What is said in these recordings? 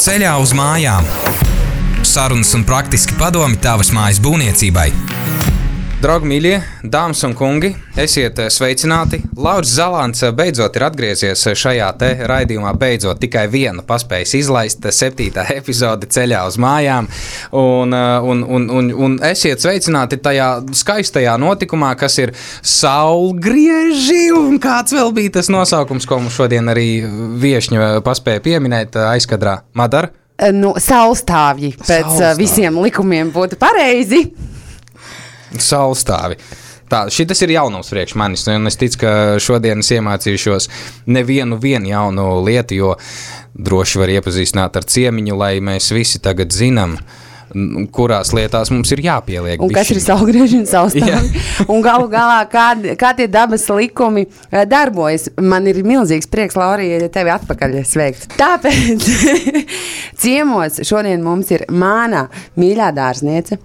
Ceļā uz mājām. Sarunas un praktiski padomi tavas mājas būvniecībai. Draugi, mīļie, dāmas un kungi, esiet sveicināti. Lauris Zalants beidzot ir atgriezies šajā raidījumā. Beidzot, tikai vienu paspējis izlaist, septītā epizode ceļā uz mājām. Un, un, un, un, un esiet sveicināti tajā skaistajā notikumā, kas ir saulgrieži. Un kāds vēl bija tas nosaukums, ko mums šodien arī viesņa paspēja pieminēt aizkadrā Madara? Nu, saulstāvji pēc Saulstāvji. visiem likumiem būtu pareizi. Saulstāvi. Tā, šis ir jaunums priekš manis, un es ticu, ka šodien es iemācīšos nevienu jaunu lietu, jo droši var iepazīstināt ar ciemiņu, lai mēs visi tagad zinām, kurās lietās mums ir jāpieliek. Un kas ir saulgrieži un saulstāvi? un galu galā, kā, kā tie dabas likumi eh, darbojas. Man ir milzīgs prieks, Laurija, tevi atpakaļ sveikt. Tāpēc ciemos šodien mums ir mana mīļā dārzniece.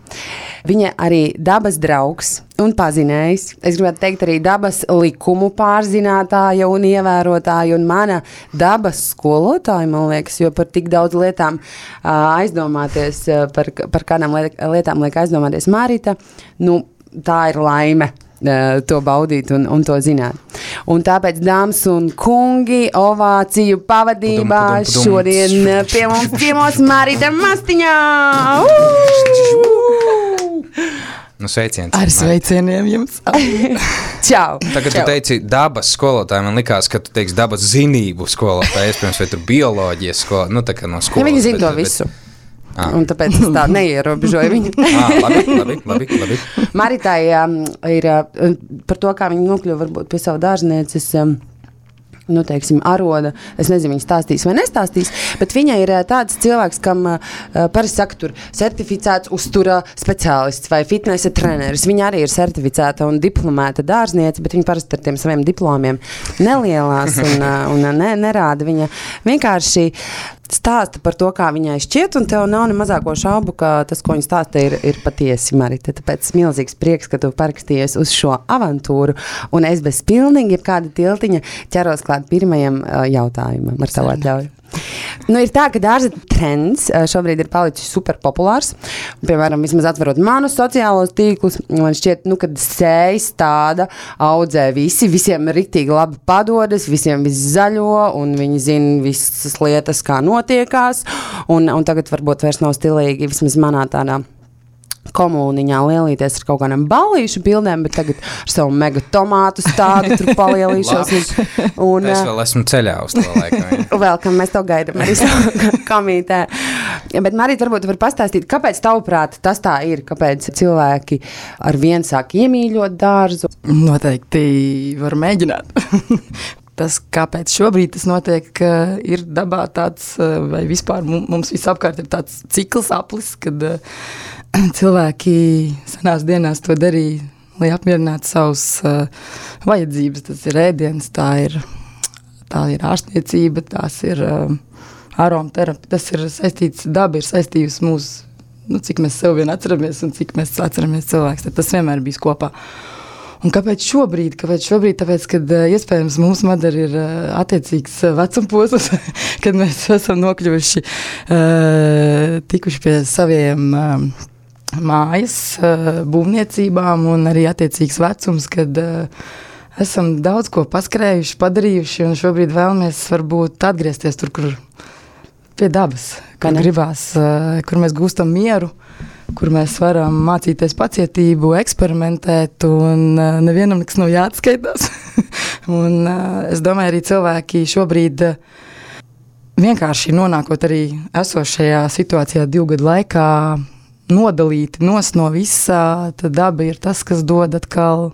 Viņa arī dabas draugs un pazinējs. Es gribētu teikt, arī dabas likumu pārzinātāja un ievērotāja, un mana dabas skolotāja, man liekas, jo par tik daudz lietām aizdomāties, par, par kādām lietām liek aizdomāties Marita. Nu, tā ir laime to baudīt un, un to zināt. Un tāpēc, dāmas un kungi, ovāciju pavadībā pudum, pudum, pudum. šodien pie mums ciemos Marita Mastiņā! Nu, sveiciens. Ar sveicieniem jums. Čau. Tagad Čau. tu teici dabas skolotāji. Man liekas, ka tu teiksi dabas zinību skolotāji. Iespējams, vai tur bioloģijas skolotāji. Nu, tā kā no skolas. Ja viņi zina to visu. Bet, Ah. Un tāpēc es tā neierobežoju viņu. ah, labi, labi, labi, labi. Maritai um, ir uh, par to, kā viņa nokļuva varbūt pie savu dārznieces. Um, nu, teiksim, aroda. Es nezinu, viņa stāstīs vai nestāstīs, bet viņa ir eh, tāds cilvēks, kam uh, parasti saka, tur certificēts uztura speciālists vai fitnesa treneris. Viņa arī ir certificēta un diplomēta dārzniece, bet viņa parasti ar tiem saviem diplomiem nelielās un, uh, un ne, nerāda. Viņa vienkārši stāsta par to, kā viņai šķiet, un tev nav ne mazāko šaubu, ka tas, ko viņa stāsta, ir, ir patiesi Marita. Tāpēc milzīgs prieks, ka tu parakstījies uz šo avantūru, un es bez pilnīgi jebkāda tiltiņa ķeros klāt pirmajam jautājumam ar tavu atļauju. Nu, ir tā, ka dārza trends šobrīd ir palicis super populārs. Piemēram, vismaz atverot manus sociālos tīklus, man šķiet, nu, ka sējas tāda audzē visi. Visiem ir rīktīgi labi padodas, visiem viss zaļo, un viņi zina visas lietas, kā notiekās. Un, un tagad varbūt vairs nav stilīgi, vismaz manā tādā komuniņā lielīties ar kaut kādām balīšu bildēm, bet tagad ar savu mega tomātu stādu tur palielīšos. un, un, es vēl esmu ceļā uz to laiku. vēl, kam mēs to gaidām arī komītē. Bet Marīt, varbūt var pastāstīt, kāpēc tavuprāt tas tā ir, kāpēc cilvēki ar vien sāk iemīļot dārzu? Noteikti var mēģināt. tas, kāpēc šobrīd tas notiek, ir dabā tāds, vai vispār mums visapkārt ir tāds cikls aplis, kad cilvēki senās dienās to darīja, lai apmierinātu savus uh, vajadzības. Tas ir ēdiens, tā ir, tā ir ārstniecība, tās ir uh, aromaterapija, tas ir saistīts, daba ir saistījusi mūsu, nu, cik mēs sev vien atceramies un cik mēs atceramies cilvēks, tad tas vienmēr bijis kopā. Un kāpēc šobrīd? Kāpēc šobrīd? Tāpēc, ka uh, iespējams mūsu madara ir attiecīgs uh, vecuma posms, kad mēs esam nokļuvuši, tikuši pie saviem mājas eh, būvniecībām un arī attiecīgs vecums, kad eh, esam daudz ko paskrējuši, padarījuši un šobrīd vēlamies varbūt atgriezties tur, kur pie dabas, kur gribās, eh, kur mēs gūstam mieru, kur mēs varam mācīties pacietību, eksperimentēt un nevienam nekas nav jāatskaitās. un es domāju, arī cilvēki šobrīd vienkārši nonākot arī esošajā situācijā divu gadu laikā, nodalīti no visā, tad daba ir tas, kas dod atkal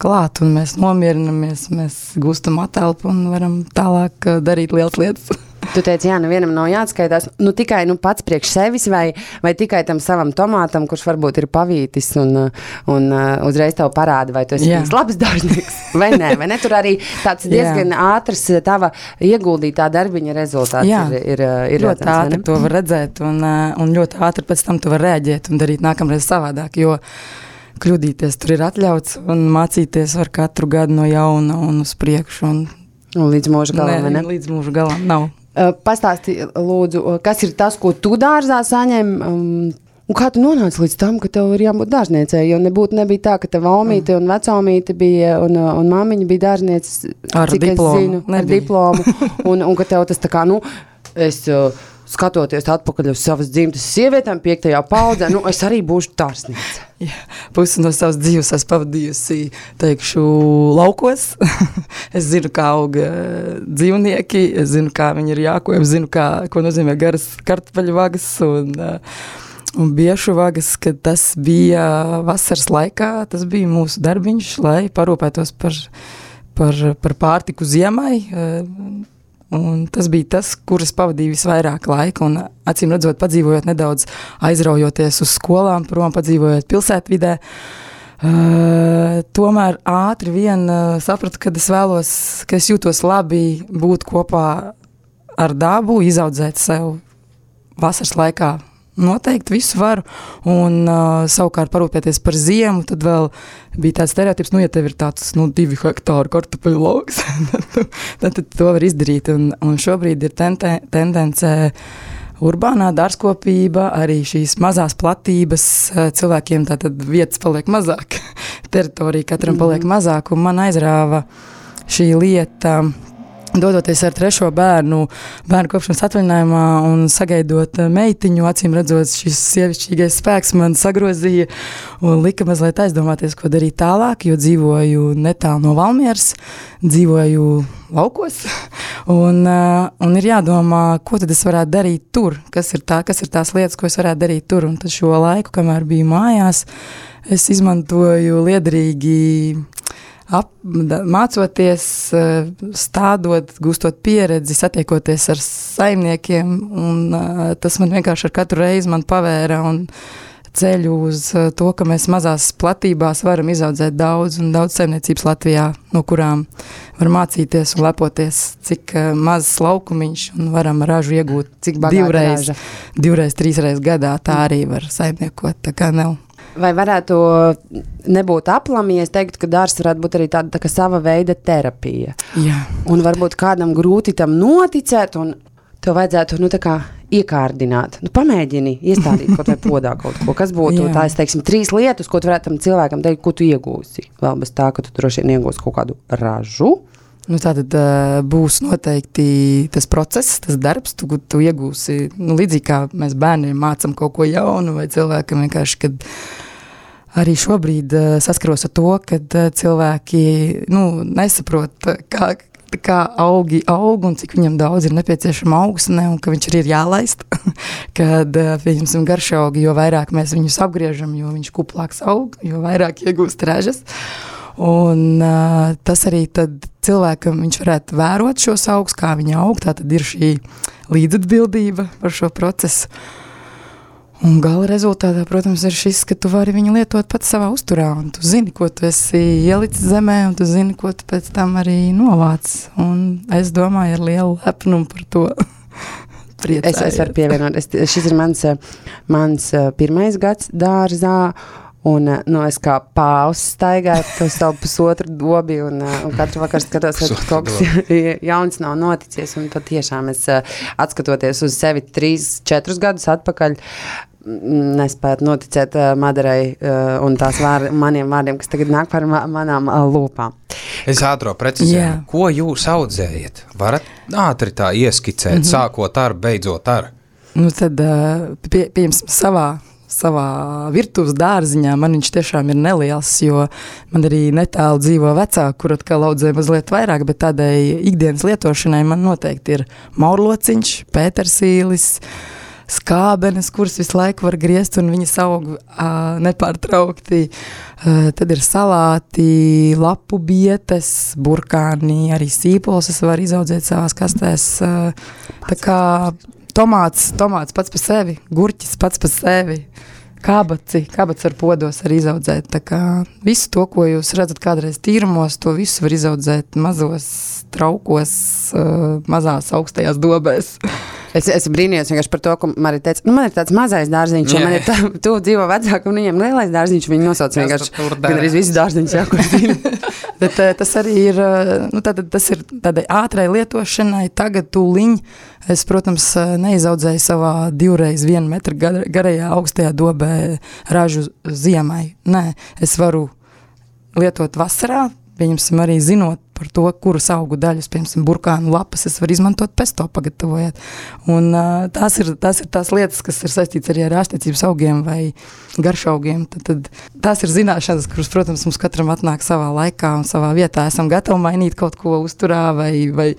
klāt, un mēs nomierinamies, mēs gūstam atelpu un varam tālāk uh, darīt lielas lietas. Tu teici, jā, nevienam nav jāatskaitās. Nu, tikai nu, pats priekš sevis, vai, vai tikai tam savam tomātam, kurš varbūt ir pavītis un, un uh, uzreiz tev parāda, vai tu esi bijis labs dārznieks vai nē. Vai ne? Tur arī tāds diezgan ātrs tava ieguldītā darbiņa rezultāts jā. ir. ir, ir ļoti redzams, ātri to var redzēt, un, uh, un ļoti ātri pēc tam tu vari rēģēt un darīt nākamreiz savādāk. Jo, kļūdīties tur ir atļauts, un mācīties var katru gadu no jauna un uz priekšu. Un, un līdz mūža galam, ne? Līdz mūža galam nav. Pastāsti, lūdzu, kas ir tas, ko tu dārzā saņem? Um, Un kā tu nonāci līdz tam, ka tev ir jābūt dārzniecei? Jo nebūtu nebija tā, ka tava omīte un vecāmīte bija un, un māmiņa bija dārznieces ar diplomu. Zinu, ar diplomu un, un ka tev tas tā kā, nu, es. Skatoties atpakaļ uz savas dzimtas sievietēm, piektajā paudzē, nu, es arī būšu dārzniece. Pusi no savas dzīves esmu pavadījusi, teikšu, laukos. es zinu, kā aug dzīvnieki, es zinu, kā viņi ir jāko, es zinu, kā, ko nozīmē garas kartupeļu vagas un uh, un biešu vagas, kad tas bija vasaras laikā, tas bija mūsu darbiņš, lai parūpētos par, par, par pārtiku ziemai. Un tas bija tas, kuras pavadīju visvairāk laika. Un, acīm redzot, padzīvojot nedaudz, aizraujoties uz skolām, prom padzīvojot pilsētvidē. Uh, tomēr ātri vien uh, sapratu, ka es vēlos, ka es jūtos labi būt kopā ar dabu, izaudzēt sev vasaras laikā noteikti visu varu. Un uh, savukārt parūpēties par ziemu, tad vēl bija tāds stereotips, nu, ja tev ir tāds nu, divi hektāri kartupeļu lauks, tad, tad to var izdarīt. Un, un šobrīd ir tente, tendence. Urbānā dārzkopība, arī šīs mazās platības cilvēkiem, tātad vietas paliek mazāk, teritorija katram paliek mhm. mazāk, un man aizrāva šī lieta Dodoties ar trešo bērnu, bērnu kopšanas atvaļinājumā un sagaidot eh, meitiņu, acīm redzot, šis sievišķīgais spēks man sagrozīja un lika mazliet aizdomāties, ko darīt tālāk, jo dzīvoju netālu no Valmieras, dzīvoju laukos, un, uh, un ir jādomā, ko tad es varētu darīt tur, kas ir, tā, kas ir tās lietas, ko es varētu darīt tur, un tad šo laiku, kamēr biju mājās, es izmantoju liederīgi ap, mācoties, eh, stādot, gūstot pieredzi, satiekoties ar saimniekiem. Un, uh, tas man vienkārši ar katru reizi pavēra ceļu uz eh, to, ka mēs mazās platībās varam izaudzēt daudz un daudz saimniecības Latvijā, no kurām var mācīties un lepoties, cik mazs laukumiņš un varam ražu iegūt cik divreiz, raža. divreiz, trīsreiz gadā. Tā arī var saimniekot, tā kā nav. Vai varētu nebūt aplami, ja es teiktu, ka dārsts varētu būt arī tāda tā sava veida terapija? Jā. Un varbūt kādam grūti tam noticēt, un tev vajadzētu nu, iekārdināt. Nu, pamēģini iestādīt kaut vai podā kaut ko, kas būtu Jā. tās, teiksim, trīs lietas, ko tu varētu tam cilvēkam teikt, ko tu iegūsi. Vēl bez tā, ka tu droši vien iegūsi kaut kādu ražu Nu, tā tad uh, būs noteikti tas process, tas darbs, tu, tu iegūsi. Nu, līdzīgi kā mēs bērniem mācām kaut ko jaunu, vai cilvēkam vienkārši, kad arī šobrīd uh, saskaros ar to, ka uh, cilvēki nu, nesaprot, kā, kā augi aug un cik viņam daudz ir nepieciešama augsne un ka viņš arī ir jālaist. kad, pieņemsim, garšaugi, jo vairāk mēs viņus apgriežam, jo viņš kuplāks aug, jo vairāk iegūst ražas. Un, uh, tas arī cilvēkam viņš varētu vērot šos augus, kā viņi aug. Tā tad ir šī līdzatbildība par šo procesu. Un gala rezultātā, protams, ir šis, ka tu vari viņu lietot pats savā uzturā. Tu zini, ko tu esi ielicis zemē, un tu zini, ko tu pēc tam arī novāc. Un es domāju, ar lielu lepnumu par to. es, es varu pievienot, es, šis ir mans, mans pirmais gads dārzā. Un uh, nu, es kā pāvis staigāju pa savu pusotru dobi, un, uh, un katru vakaru skatos, ka kaut kas jauns nav noticis. Un tad tiešām es uh, atskatoties uz sevi trīs, četrus gadus atpakaļ. Nespētu noticēt uh, Madarai uh, un tās vār, maniem vārdiem, kas tagad nāk par ma manām uh, lūpām. Es ātro precizēju, yeah. ko jūs audzējat? Varat ātri tā ieskicēt, mm -hmm. sākot ar, beidzot ar. Nu tad, uh, pie, pieņemsim, savā savā virtuves dārziņā. Man viņš tiešām ir neliels, jo man arī netālu dzīvo vecāki, kur atkal audzē mazliet vairāk, bet tādai ikdienas lietošanai man noteikti ir maurlociņš, pētersīlis. Skābenes, kuras visu laiku var griezt, un viņas aug uh, nepārtraukti. Uh, tad ir salāti, lapu bietes, burkāni, arī sīpols. Es varu izaudzēt savās kastēs. Uh, tā kā tomāts, tomāts pats par sevi, gurķis pats par sevi. Kābaci, kābats ar podos var izaudzēt. Visu to, ko jūs redzat kādreiz tīrumos, to visu var izaudzēt mazos traukos, uh, mazās augstajās dobēs. Es, es brīnījos par to, ko Marija teica. Nu, man ir tāds mazais dārziņš, un man ir tā, tu dzīvo vecāka, un viņiem lielais dārziņš. Viņi nosauc vienkārši gan arī visu dārziņus, jā, kur zina. Bet tas arī ir, nu, tātad, tas ir tādai ātrai lietošanai, tagad tūliņ. Es, protams, neizaudzēju savā divreiz vienu metru garajā augstajā dobē ražu ziemai. Nē, es varu lietot vasarā, pieņemsim arī zinot par to, kuras augu daļas, piemēram, burkānu lapas, es varu izmantot pesto pagatavojot. Un uh, tās, ir, tās ir tās lietas, kas ir saistīts arī ar ārstniecības augiem vai garšaugiem. Tad, tad tās ir zināšanas, kuras, protams, mums katram atnāk savā laikā un savā vietā. Esam gatavi mainīt kaut ko uzturā vai, vai,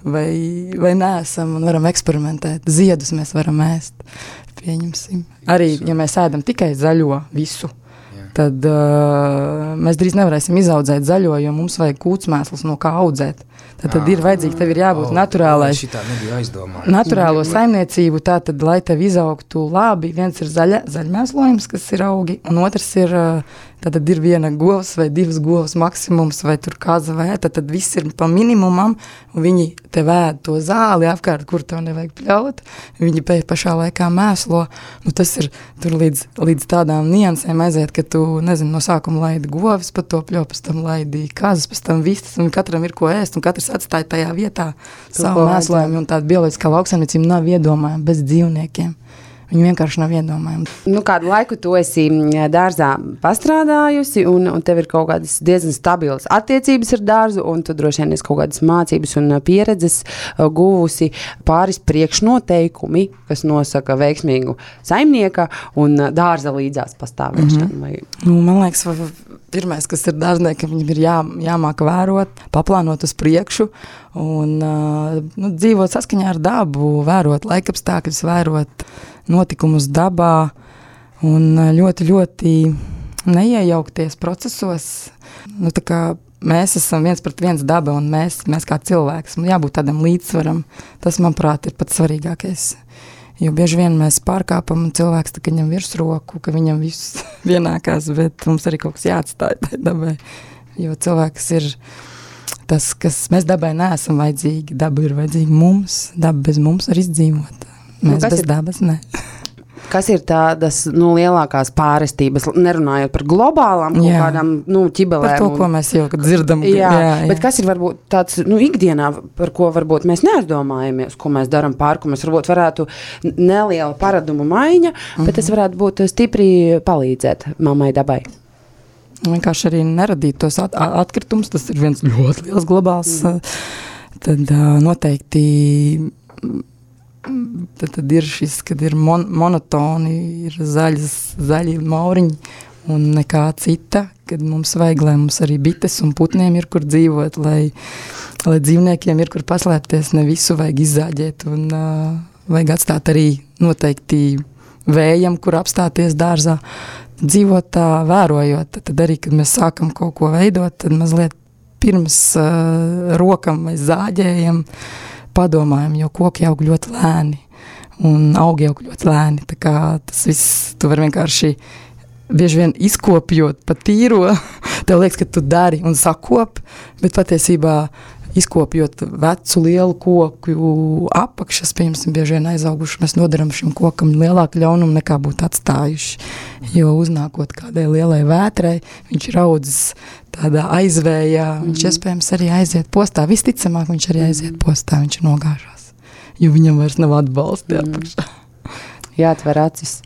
vai, vai neesam un varam eksperimentēt. Ziedus mēs varam ēst, pieņemsim. Arī, ja mēs ēdam tikai zaļo visu, tad uh, mēs drīz nevarēsim izaudzēt zaļo, jo mums vajag kūtsmēslus, no kā audzēt. Tad, tad ir vajadzīgi, tev ir jābūt oh, naturālai. Naturālo saimniecību, tā tad, lai tev izaugtu labi, viens ir zaļa, zaļmēslojums, kas ir augi, un otrs ir uh, Tad ir viena govs vai divas govs maksimums, vai tur kāza vēta, tad viss ir pa minimumam, un viņi te vēd to zāli apkārt, kur to nevajag pļaut. Viņi pēc pašā laikā mēslo. Nu, tas ir tur līdz, līdz tādām niansēm aiziet, ka tu, nezinu, no sākuma laidi govis, pa to pļau, pēc tam laidi kazas, pēc tam vistas, un katram ir ko ēst, un katrs atstāja tajā vietā savu mēslojumu, un tāda bioloģiskā lauksaimniecība nav iedomājama bez dzīvniekiem. Viņi vienkārši nav iedomājami. Nu, kādu laiku tu esi dārzā pastrādājusi, un, un tev ir kaut kādas diezgan stabilas attiecības ar dārzu, un tu droši vien esi kaut kādas mācības un pieredzes guvusi pāris priekšnoteikumi, kas nosaka veiksmīgu saimnieka un dārza līdzās pastāvēšanu. Mm -hmm. nu, man liekas, pirmais, kas ir dārzniekam, viņam ir jā, jāmāk vērot, paplānot uz priekšu un nu, dzīvot saskaņā ar dabu, vērot laikapstākļus, vērot notikumus dabā un ļoti, ļoti neiejaukties procesos. Nu, mēs esam viens pret viens daba un mēs, mēs kā cilvēks. Mums jābūt tādam līdzsvaram. Tas, manuprāt, ir pats svarīgākais. Jo bieži vien mēs pārkāpam, un cilvēks tā, viņam virsroku, ka viņam viss vienākās, bet mums arī kaut kas jāatstāj tai dabai. Jo cilvēks ir tas, kas mēs dabai neesam vajadzīgi. Daba ir vajadzīga mums, daba bez mums var izdzīvot. Nu, Mēs nu, bez ir, dabas ne. Kas ir tādas nu, lielākās pārestības, nerunājot par globālām kaut jā. kādām nu, ķibelēm? Par to, un, ko mēs jau dzirdam. Jā, jā, jā. bet kas ir varbūt tāds nu, ikdienā, par ko varbūt mēs neaizdomājamies, ko mēs darām pār, ko mēs varbūt varētu neliela paradumu maiņa, mm -hmm. bet tas mhm. varētu būt stipri palīdzēt mammai dabai. Vienkārši arī neradīt tos at atkritumus, tas ir viens ļoti liels globāls. Mm. Tad uh, noteikti tad, tad ir šis, kad ir mon, monotoni, ir zaļas, zaļi mauriņi un nekā cita, kad mums vajag, lai mums arī bites un putniem ir kur dzīvot, lai, lai dzīvniekiem ir kur paslēpties, ne visu vajag izzāģēt un uh, vajag atstāt arī noteikti vējam, kur apstāties dārzā, dzīvot tā, vērojot, tad arī, kad mēs sākam kaut ko veidot, tad mazliet pirms uh, rokam vai zāģējam, uh, padomājam, jo koki aug ļoti lēni un augi aug ļoti lēni. Tas viss, tu vari vienkārši bieži vien izkopjot pa tīro, tev liekas, ka tu dari un sakop, bet patiesībā izkopjot vecu lielu koku apakšas, piemēram, bieži vien aizauguši, mēs nodaram šim kokam lielāku ļaunumu nekā būtu atstājuši. Jo uznākot kādai lielai vētrai, viņš ir audzis tādā aizvējā, mm. viņš iespējams arī aiziet postā. Visticamāk, viņš arī aiziet postā, viņš nogāžās, jo viņam vairs nav atbalsta mm. apakšā. Jāatver acis.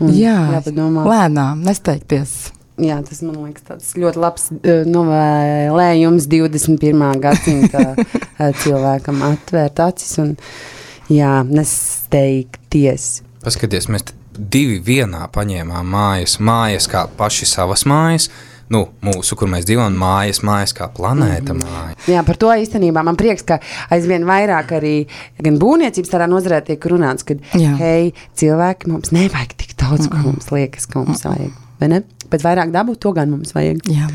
Jā, jāpadomā. Lēnām, nesteigties jā, tas man liekas tāds ļoti labs uh, novēlējums 21. gadsimta uh, cilvēkam atvērt acis un jā, nesteigties. Paskaties, mēs divi vienā paņēmām mājas, mājas kā paši savas mājas, nu, mūsu, kur mēs dzīvojam, mājas, mājas kā planēta mm. māja. Jā, par to īstenībā man prieks, ka aizvien vairāk arī gan būvniecības tādā nozarē tiek runāts, ka, Jā. hei, cilvēki, mums nevajag tik daudz, mm. ko mums liekas, ka mums vajag, vai ne? Bet vairāk dabu to gan mums vajag. Jā.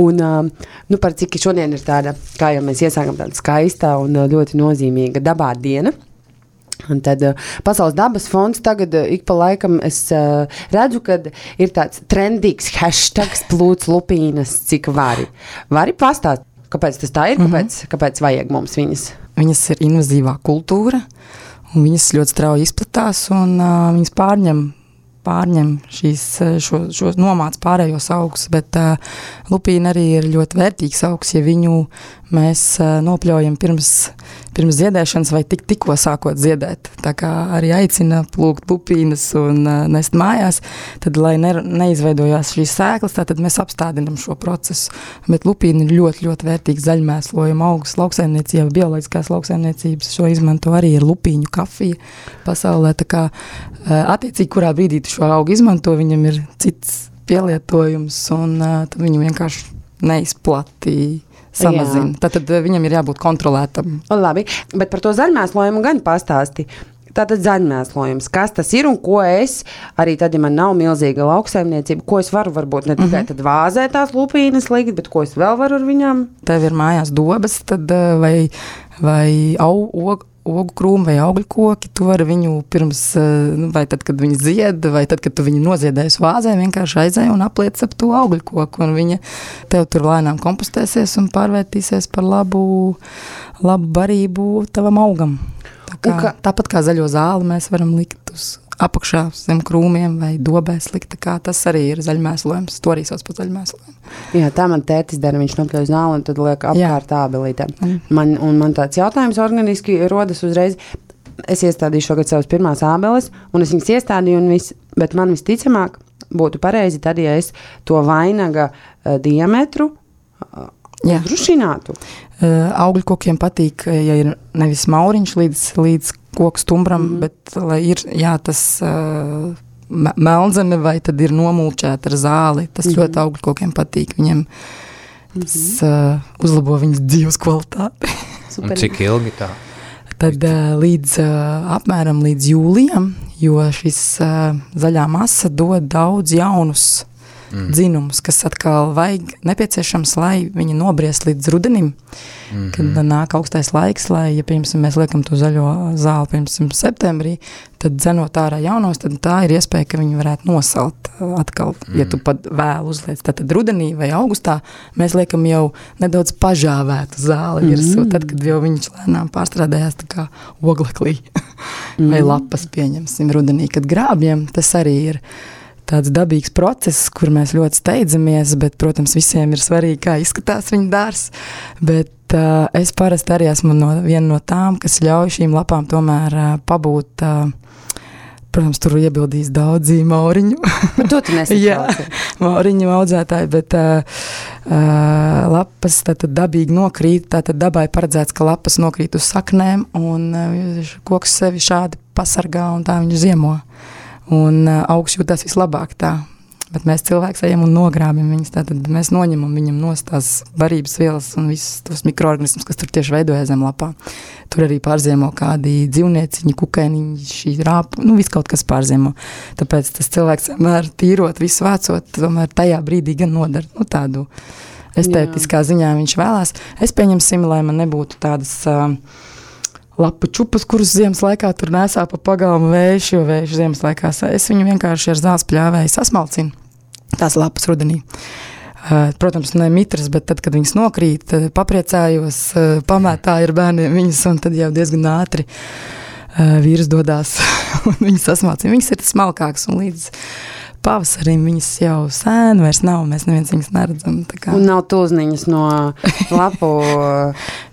Un, uh, nu, par cik šodien ir tāda, kā jau mēs iesākam, tāda skaista un uh, ļoti nozīmīga dabā diena. Un tad uh, Pasaules dabas fonds tagad uh, ik pa laikam es uh, redzu, ka ir tāds trendīgs hashtag plūcis lupīnas, cik vari. Vari pastāstīt, kāpēc tas tā ir, kāpēc, mm -hmm. kāpēc vajag mums viņas? Viņas ir invazīvā kultūra. un viņas ļoti strauji izplatās un uh, viņas pārņem pārņem šīs, šo, šo nomāc pārējos augus, bet uh, lupīna arī ir ļoti vērtīgs augs, ja viņu mēs uh, nopļaujam pirms, pirms ziedēšanas vai tik, tikko sākot ziedēt. Tā kā arī aicina plūkt lupīnas un uh, nest mājās, tad, lai ne, neizveidojās šīs sēklas, tad mēs apstādinam šo procesu. Bet lupīna ir ļoti, ļoti vērtīgs zaļmēslojuma augs lauksaimniecība, bioloģiskās lauksaimniecības. Šo izmanto arī ir lupīņu kafija pasaulē. Tā kā attiecīgi, kurā brīdī tu šo augu izmanto, viņam ir cits pielietojums un uh, tad viņu vienkārši neizplatīja samazina. Tad, tad viņam ir jābūt kontrolētam. Labi, bet par to zaļmēslojumu gan pastāsti. Tātad zaļmēslojums, kas tas ir un ko es, arī tad, ja man nav milzīga lauksaimniecība, ko es varu varbūt ne tikai mm -hmm. vāzē tās lupīnas likt, bet ko es vēl varu ar viņām? Tev ir mājās dobas tad, vai, vai au, og, ogu krūmi vai augļu koki. Tu vari viņu pirms, eh, nu, vai tad, kad viņi zied, vai tad, kad tu viņu noziedēsi vāzē, vienkārši aizēji un apliec ap to augļu koku. Un viņa tev tur lēnām kompostēsies un pārvērtīsies par labu, labu barību tavam augam. Tā kā, kā, tāpat kā zaļo zāli mēs varam likt uz apakšā zem krūmiem vai dobēs likt. Tas arī ir zaļmēslojums. To arī sauc par zaļmēslojumu. Jā, tā man tētis dara. Viņš nopļauj zāli un tad liek apkārt ābelītēm. Mm. Man, man tāds jautājums organiski rodas uzreiz. Es iestādīju šogad savas pirmās ābeles, un es viņas iestādīju, un viss, bet man visticamāk būtu pareizi tad, ja es to vainaga uh, diametru uh, Drušinātu. Uh, augļu kokiem patīk, ja ir nevis mauriņš līdz, līdz koku stumbram, mm -hmm. bet lai ir jā, tas uh, melnzeme vai tad ir nomulčēta ar zāli. Tas mm -hmm. ļoti augļu kokiem patīk. Viņiem tas mm -hmm. uh, uzlabo viņas dzīves kvalitāti. cik ilgi tā? Tad uh, līdz uh, apmēram līdz jūlijam, jo šis uh, zaļā masa dod daudz jaunus mm. dzinumus, kas atkal vajag nepieciešams, lai viņi nobriest līdz rudenim, mm -hmm. kad nāk augstais laiks, lai, ja, piemēram, mēs liekam to zaļo zāli, piemēram, septembrī, tad dzenot ārā jaunos, tad tā ir iespēja, ka viņi varētu nosalt atkal, mm. ja tu pat vēl uzliec. Tad, tad rudenī vai augustā mēs liekam jau nedaudz pažāvētu zāli mm. virsū, tad, kad jau viņš lēnām pārstrādājās tā kā ogleklī mm. vai lapas pieņemsim rudenī, kad grābjam, tas arī ir tāds dabīgs process, kur mēs ļoti steidzamies, bet, protams, visiem ir svarīgi, kā izskatās viņa dārsts. Bet uh, es parasti arī esmu no, viena no tām, kas ļauj šīm lapām tomēr uh, pabūt. Uh, Protams, tur iebildīs daudzi mauriņu. to tu nesaki. Jā, mauriņu audzētāji, bet uh, uh, lapas tad dabīgi nokrīt. Tātad dabai paredzēts, ka lapas nokrīt uz saknēm un uh, koks sevi šādi pasargā un tā viņu ziemo. Un uh, augs jūtas vislabāk tā. Bet mēs cilvēki ejam un nogrābjam viņus. Tad mēs noņemam viņam no tās barības vielas un visus tos mikroorganismus, kas tur tieši veidojas zem lapā. Tur arī pārziemo kādi dzīvnieciņi, kukaiņi, šī rāpa, nu viss kaut kas pārziemo. Tāpēc tas cilvēks vienmēr tīrot, visu vācot, tomēr tajā brīdī gan nodara nu, tādu estētiskā Jā. ziņā viņš vēlās. Es pieņemsim, lai man nebūtu tādas. Uh, lapu čupas, kurus ziemas laikā tur nesā pa pagalmu vējš, jo vējš ziemas laikā es viņu vienkārši ar zāles pļāvēju sasmalcinu. Tās lapas rudenī. Uh, protams, ne mitras, bet tad, kad viņas nokrīt, papriecājos, uh, pamētāju ar bērniem viņas, un tad jau diezgan ātri uh, vīrs dodās un viņas sasmalcina. Viņas ir smalkākas un līdz pavasarim viņas jau sēna vairs nav, mēs neviens viņas neredzam. Un nav tūzniņas no lapu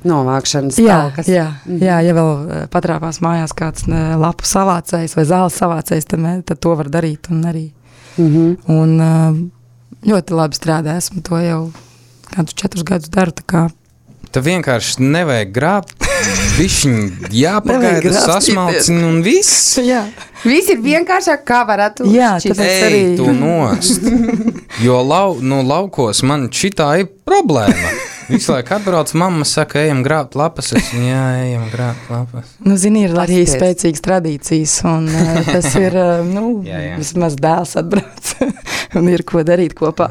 novākšanas jā, talkas. Jā, mhm. jā, ja vēl eh, patrāpās mājās kāds lapu savācējs vai zāles savācējs, tad, tad to var darīt un arī. Mm -hmm. Un ļoti labi strādā, esmu to jau kādus četrus gadus daru, tā kā Tev vienkārši nevajag grābt, viņa jāpagaida, sasmalcina un viss. Jā. Viss ir vienkāršāk, kā varētu Jā, tāpēc arī. tu nost. Jo lau, no nu, laukos man šitā ir problēma. Visu laiku atbrauc, mamma saka, ejam grābt lapas. Es, jā, ejam grābt lapas. Nu, zini, ir arī Pasties. spēcīgas tradīcijas, un uh, tas ir, uh, nu, jā, jā. vismaz dēls atbrauc, un ir ko darīt kopā.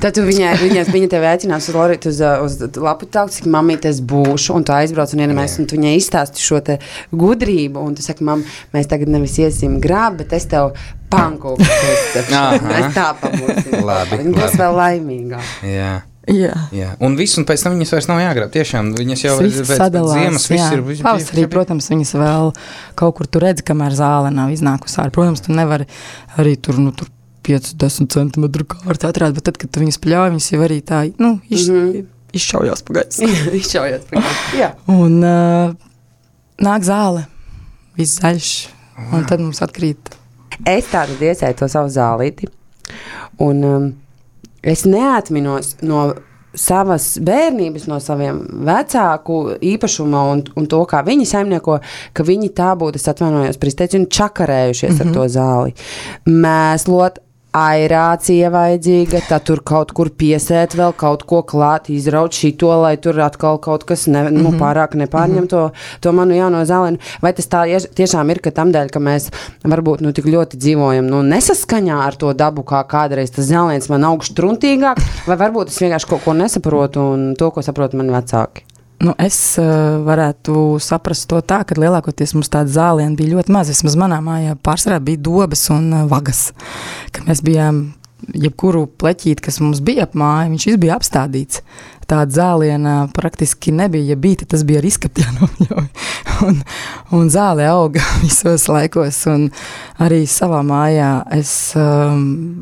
Tad tu viņai, viņa, viņa tevi aicinās uz, Lorit, uz, uz lapu tauku, cik mamīte es būšu, un tu aizbrauc un ienemēs, un tu viņai izstāsti šo te gudrību, un tu saki, mam, mēs tagad nevis iesim grābt, bet es tev pankūku. Mēs tā. Labi. Viņa būs vēl laimīgā. Jā. Jā. Un viss, un pēc tam viņas vairs nav jāgrab. Tiešām viņas jau ir sadalītas. Ziemas viss ir. Pavasarī, protams, viņas vēl kaut kur tur redz, kamēr zāle nav iznākusi ārā. Protams, tu nevari arī tur, nu, tur 5-10 centimetru kārtu atrast, bet tad, kad tu viņas pļauj, viņas jau arī tā, nu, iš, mm -hmm. izšaujās pa gaisu. izšaujās pa gaisu, Un uh, nāk zāle, viss zaļš, un tad mums atkrīt. Es tādu iesēju to savu zālīti, un um, es neatminos no savas bērnības, no saviem vecāku īpašuma un, un to, kā viņi saimnieko, ka viņi tā būtu, es atvainojos, pristeici, un čakarējušies mm -hmm. ar to zāli. Mēslot aerācija vajadzīga, tad tur kaut kur piesēt, vēl kaut ko klāt, izraut šito, lai tur atkal kaut kas ne, nu, mm -hmm. pārāk nepārņem mm -hmm. to, to manu jauno zāleni. Vai tas tā tiešām ir, ka tam dēļ, ka mēs varbūt nu, tik ļoti dzīvojam nu, nesaskaņā ar to dabu, kā kādreiz tas zālens man augstu truntīgāk, vai varbūt es vienkārši kaut ko nesaprotu un to, ko saprot mani vecāki? Nu, es uh, varētu saprast to tā, ka lielākoties mums tāda zāliena bija ļoti maz. Vismaz manā mājā pārsvarā bija dobas un uh, vagas. Mēs bijām jebkuru pleķīti, kas mums bija ap māju, viņš bija apstādīts. Tāda zāliena praktiski nebija. Ja bija, tas bija ar izskatu jānojauj. un, un zāle auga visos laikos. Un arī savā mājā es um,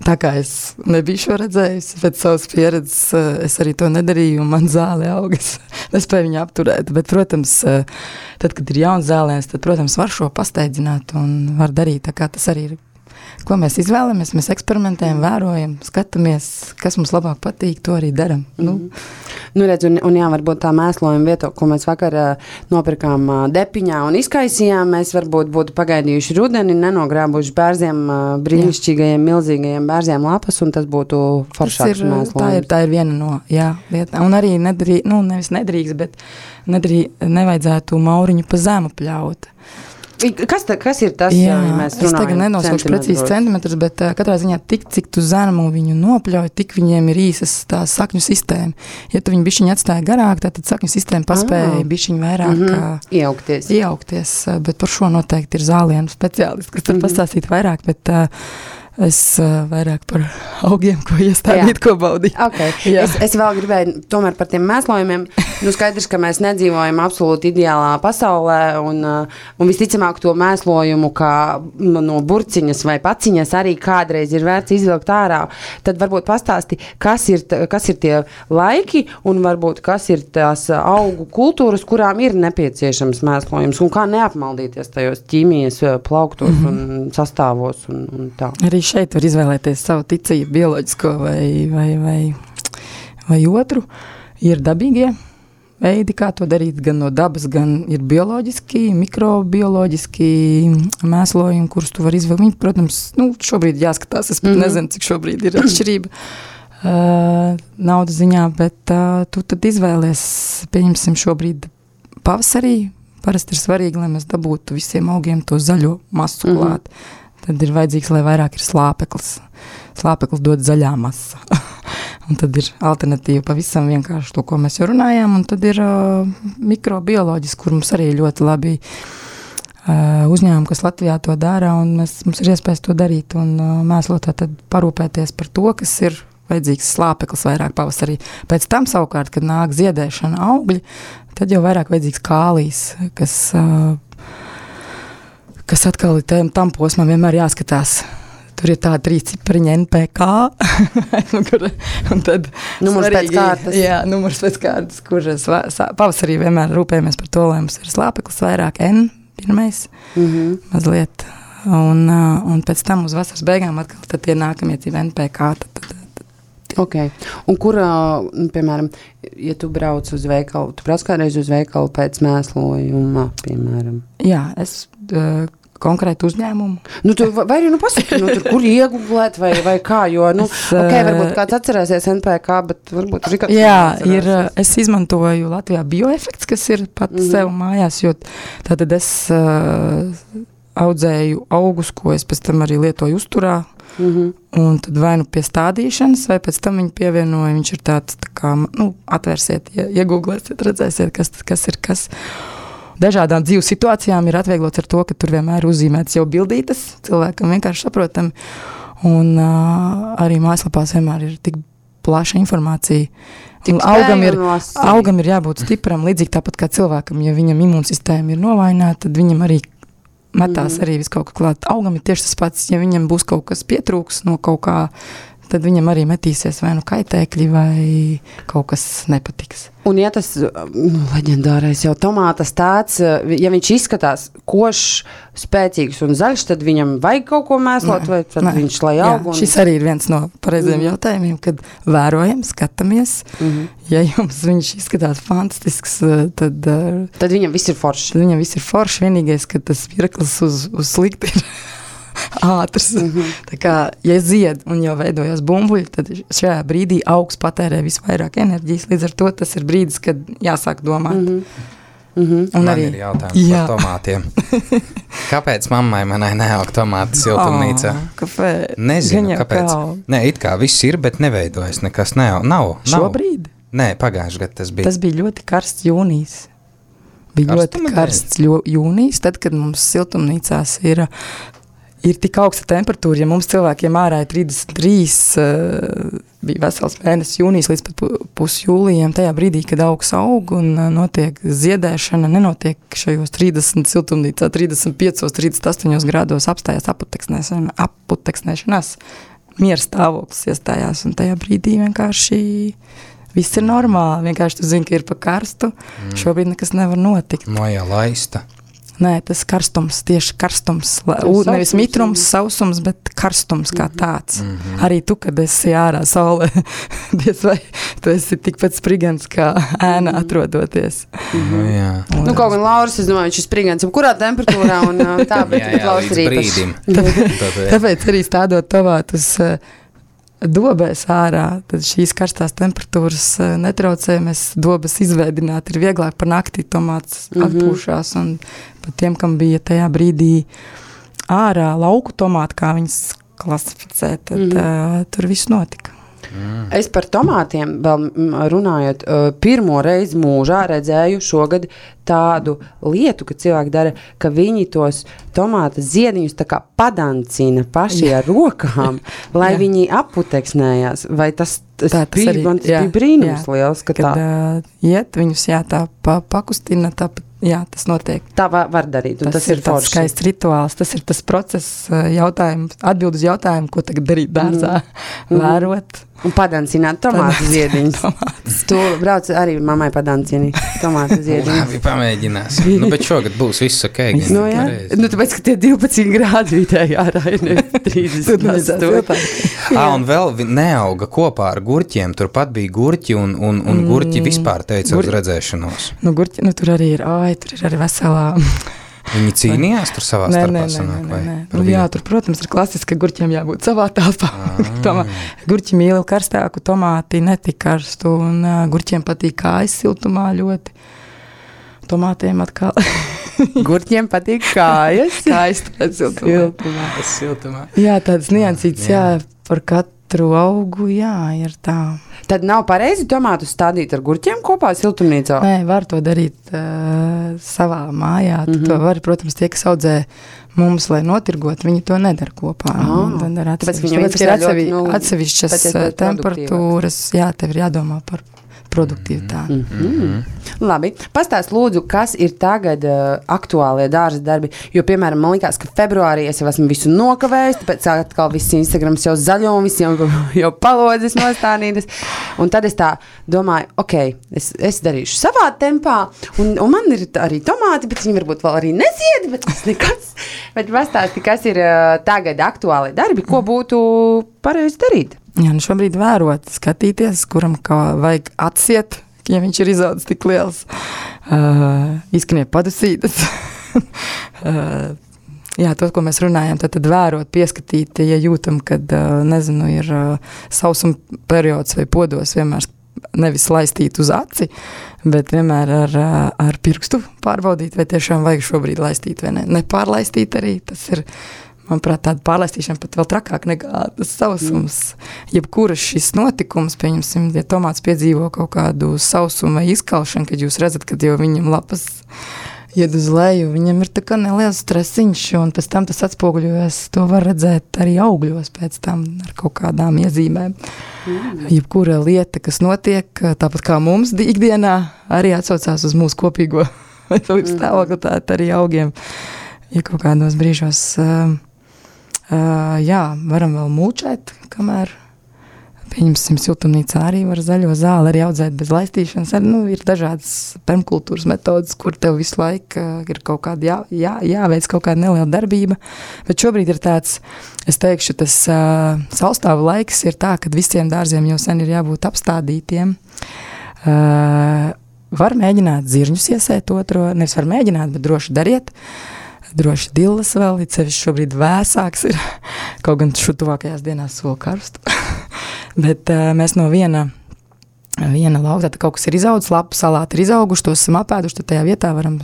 Tā kā es nebiju šo redzējusi, pēc savas pieredzes eh, es arī to nedarīju, un man zāle auga. Es nespēju viņu apturēt. Bet, protams, eh, tad, kad ir jauns zālēns, tad, protams, var šo pasteidzināt un var darīt tā, kā tas arī ir ko mēs izvēlamies. Mēs eksperimentējam, vērojam, skatāmies, kas mums labāk patīk, to arī darām. Mm -hmm. nu. Mhm. Nu, redz, un, un jā, varbūt tā mēslojuma vieta, ko mēs vakar uh, nopirkām uh, depiņā un izkaisījām, mēs varbūt būtu pagaidījuši rudeni, nenogrābuši bērziem, uh, brīnišķīgajiem, milzīgajiem bērziem lapas, un tas būtu foršāks mēslojums. Tā ir, tā ir viena no jā, lietām. Un arī nedrīkst, nu, nevis nedrīkst, bet nedrīkst, nevajadzētu mauriņu pa zemu pļaut. Kas, ta, kas ir tas, jā, ja mēs runājam? Es tagad nenosaukšu precīzi centimetrus, bet uh, katrā ziņā tik, cik tu zemu viņu nopļauj, tik viņiem ir īsas tā sakņu sistēma. Ja tu viņu bišķiņu atstāji garāk, tad sakņu sistēma paspēja ah. bišķiņu vairāk mm -hmm. iejaukties. iejaukties. Bet par šo noteikti ir zālienu speciālisti, kas tur mm -hmm. pastāstīt vairāk, bet uh, Es uh, vairāk par augiem, ko iestādīt, Jā. ko baudīt. Okay. Jā. Es, es vēl gribēju tomēr par tiem mēslojumiem. Nu, skaidrs, ka mēs nedzīvojam absolūti ideālā pasaulē, un, uh, un visticamāk to mēslojumu, kā no burciņas vai paciņas, arī kādreiz ir vērts izvilkt ārā. Tad varbūt pastāsti, kas ir, kas ir tie laiki, un varbūt kas ir tās augu kultūras, kurām ir nepieciešams mēslojums, un kā neapmaldīties tajos ķīmijas plauktos mm -hmm. un sastāvos. Un, un tā. arī arī šeit var izvēlēties savu ticību, bioloģisko vai, vai, vai, vai otru. Ir dabīgie veidi, kā to darīt, gan no dabas, gan ir bioloģiski, mikrobioloģiski mēslojumi, kurus tu vari izvēlēties. Protams, nu, šobrīd jāskatās, es pat mm -hmm. nezinu, cik šobrīd ir atšķirība. Uh, naudas ziņā, bet uh, tu tad izvēlēsies, pieņemsim, šobrīd pavasarī. Parasti ir svarīgi, lai mēs dabūtu visiem augiem to zaļo masu mm -hmm. Tad ir vajadzīgs, lai vairāk ir slāpeklis. Slāpeklis dod zaļā masa. un tad ir alternatīva pavisam vienkārši to, ko mēs jau runājām. Un tad ir uh, mikrobioloģiski, kur mums arī ļoti labi uh, uzņēmumi, kas Latvijā to dara, un mēs, mums ir iespējas to darīt un uh, mēslotā tad parūpēties par to, kas ir vajadzīgs slāpeklis vairāk pavasarī. Pēc tam savukārt, kad nāk ziedēšana augļi, tad jau vairāk vajadzīgs kālijs, kas uh, kas atkal ir tam, tam posmam vienmēr jāskatās. Tur ir tāda trīs cipariņa NPK. un tad numurs svarīgi, pēc kārtas. Jā, numurs pēc kārtas, kuras pavasarī vienmēr rūpējamies par to, lai mums ir slāpeklis vairāk N pirmais, mm -hmm. mazliet. Un, un pēc tam uz vasaras beigām atkal tie nākamie ir NPK. Tad, tad, Okay. Un kur, nu, piemēram, ja tu brauc uz veikalu, tu brauc kādreiz uz veikalu pēc mēslojuma, piemēram? Jā, es uh, konkrētu uzņēmumu. Nu, tu, vai arī nu, pasaki, nu, tur, kur iegūt, vai, vai kā. Jo, nu, es, okay, varbūt kāds atcerēsies NPK, bet varbūt arī kāds. Jā, ir, es izmantoju Latvijā bioefekts, kas ir pat mm. sev mājās, jo tātad es uh, audzēju augus, ko es pēc tam arī lietoju uzturā. Mm -hmm. Un tad vai nu pie stādīšanas, vai pēc tam viņa pievienoja. Viņš ir tāds, tā kā, nu, atvērsiet, iegūglēsiet, redzēsiet, kas, kas ir kas dažādām dzīves situācijām ir atvieglots ar to, ka tur vienmēr ir uzzīmētas jau bildītas, cilvēkam vienkārši saprotami. Un uh, arī mājaslapās vienmēr ir tik plaša informācija. Augam ir, augam ir jābūt stipram, līdzīgi tāpat kā cilvēkam. Ja viņam imūnsistēma ir novājināta, tad viņam arī metās mm. arī viss kaut kā klāt. Augam ir tieši tas pats, ja viņam būs kaut kas pietrūks no kaut kā tad viņam arī metīsies vai nu kaitēkļi, vai kaut kas nepatiks. Un, ja tas nu, leģendārais jau tomātas tāds, ja viņš izskatās košs, spēcīgs un zaļš, tad viņam vajag kaut ko mēslot, nē, vai tad nē. viņš lai aug? Un... Šis arī ir viens no pareizajiem mm. jautājumiem, kad vērojam, skatāmies. Mm -hmm. Ja jums viņš izskatās fantastisks, tad... Tad viņam viss ir forši. Viņam viss ir forši, vienīgais, ka tas pirklis uz, uz slikti ir ātrs. Mm -hmm. Tā kā, ja zied un jau veidojas bumbuļi, tad šajā brīdī augs patērē visvairāk enerģijas. Līdz ar to tas ir brīdis, kad jāsāk domāt. Mm -hmm. Mm -hmm. Un Man arī ir jautājums jā. par tomātiem. Kāpēc mammai manai neaug tomāti siltumnīcā? Oh, kāpēc? Nezinu, kāpēc. Kā. Nē, it kā viss ir, bet neveidojas nekas. Nav. nav, nav. Šobrīd? Nē, pagājušajā gadā tas bija. Tas bija ļoti karsts jūnijas. Bija Karstuma ļoti karsts jūnijas, tad, kad mums siltumnīcās ir ir tik augsta temperatūra, ja mums cilvēkiem ārā ir 33, uh, eh, bija vesels mēnesis, jūnijas līdz pat pusjūlijam, tajā brīdī, kad augs aug un uh, notiek ziedēšana, nenotiek šajos 30 siltumnīcā, 35, 38 grādos apstājās aputeksnēšanās, miera stāvoklis iestājās, un tajā brīdī vienkārši viss ir normāli, vienkārši tu zini, ka ir pa karstu, mm. šobrīd nekas nevar notikt. Moja laista. Nē, tas karstums, tieši karstums. U, nevis mitrums, sausums, bet karstums kā mhm. tāds. Mm -hmm. Arī tu, kad esi ārā saulē, diez vai tu esi tikpat sprigans kā ēna mhm. atrodoties. Mm -hmm. nu, jā. un, nu, kaut gan Lauris, es domāju, viņš ir sprigans, kurā temperatūrā un tā, bet, jā, jā, bet Lauris ir īpaši. Tāpēc arī stādot tomātus dobēs ārā, tad šīs karstās temperatūras e, netraucē. Mēs dobas izveidināt ir vieglāk par naktī tomāts mm -hmm. atpūšās. Un pat tiem, kam bija tajā brīdī ārā lauku tomāti, kā viņas klasificē, tad mm -hmm. uh, tur viss notika. Mm. Es par tomātiem vēl runājot, pirmo reizi mūžā redzēju šogad tādu lietu, ka cilvēki dara, ka viņi tos tomātu ziediņus padancina paši ar rokām, lai viņi aputeksnējās. Vai tas, tas, tā, tas bija, arī, man, tas jā, bija brīnums jā, liels, ka kad, tā. Uh, iet viņus, jā, tā pa, pakustina, tā Jā, tas notiek. Tā var, var darīt. Tas, tas ir tāds skaists rituāls. Tas ir tas process, jautājums, atbild uz jautājumu, ko tagad darīt dārzā. Mm. Vērot, Un padancināt tomātu ziediņus. tu brauc arī mammai padancini tomātu ziediņus. Pamēģinās. nu, bet šogad būs viss ok. Nu, jā. Nu, tāpēc, ka tie 12 grādi vidēji ārā ir ne 30. Ā, un vēl neauga kopā ar gurķiem. Turpat bija gurķi un, un, un gurķi mm. vispār teica Gur... uz redzēšanos. Nu, gurķi, nu, tur arī ir, ai, tur ir arī veselā Viņi cīnījās tur savā nē, starpā. Nē, sanāk, nē, nē, nē. Nu, jā, tur, protams, ir klasiski, ka gurķiem jābūt savā telpā. Ah. Gurķi mīl karstāku, tomāti netik karstu, un uh, gurķiem patīk kājas siltumā ļoti. Tomātiem atkal. Gurķiem patīk kājas. kājas pēc siltumā. siltumā. Jā, tādas niansītas, jā. jā, par katru augu, jā, ir tā. Tad nav pareizi tomātu stādīt ar gurķiem kopā siltumnīcā? Nē, var to darīt uh, savā mājā. Mm -hmm. To var, protams, tie, kas audzē mums, lai notirgot, viņi to nedara kopā. Oh, tad ar atsevišķi, tāpēc, ir atsevi, ļoti, nu, atsevišķas temperatūras, jā, tev ir jādomā par produktivitāti. Mm -hmm. Labi, pastāst lūdzu, kas ir tagad uh, aktuālie dārza darbi, jo, piemēram, man liekas, ka februārī es jau esmu visu nokavējis, tāpēc atkal viss Instagrams jau zaļo un visiem jau palodzes nostādītas, un tad es tā domāju, ok, es, es darīšu savā tempā, un, un man ir arī tomāti, bet viņi varbūt vēl arī nezied, bet tas nekas, bet pastāsti, kas ir uh, tagad aktuālie darbi, ko būtu pareizi darīt? Jā, nu šobrīd vērot, skatīties, kuram vajag atsiet, ja viņš ir izaudzis tik liels, uh, izskaniet padusītas. uh, jā, to, ko mēs runājam, tad, tad vērot, pieskatīt, ja jūtam, ka, uh, nezinu, ir uh, sausuma periods vai podos vienmēr nevis laistīt uz aci, bet vienmēr ar, ar pirkstu pārbaudīt, vai tiešām vajag šobrīd laistīt vai ne. Nepārlaistīt arī, tas ir manuprāt, tāda pārlaistīšana pat vēl trakāk nekā tas sausums. Mm. Jebkuras šis notikums, pieņemsim, ja tomāts piedzīvo kaut kādu sausumu vai izkalšanu, kad jūs redzat, ka jau viņam lapas iet uz leju. Viņam ir tā kā neliels stresiņš, un pēc tam tas atspoguļojas. To var redzēt arī augļos pēc tam ar kaut kādām iezīmēm. Mm. Jebkura lieta, kas notiek, tāpat kā mums ikdienā, arī atsaucās uz mūsu kopīgo veselības mm. stāvokli, tā arī augiem. Ja kaut kādos brīžos, uh, jā, varam vēl mūčēt, kamēr Pieņemsim, siltumnīcā arī var zaļo zāli arī audzēt bez laistīšanas. Ar, nu, ir dažādas permakultūras metodas, kur tev visu laiku uh, ir kaut kāda jā, jā, jāveic kaut kāda neliela darbība. Bet šobrīd ir tāds, es teikšu, tas uh, saustāvu laiks ir tā, ka visiem dārziem jau sen ir jābūt apstādītiem. Uh, var mēģināt zirņus iesēt otro, nevis var mēģināt, bet droši dariet. Droši dillas vēl, it sevišķi šobrīd vēsāks ir, kaut gan šo tuvākajās dienās sol karstu. Bet uh, mēs no viena, viena lauka, tad kaut kas ir izaudzis, lapu salāti ir izauguši, tos esam apēduši, tad tajā vietā varam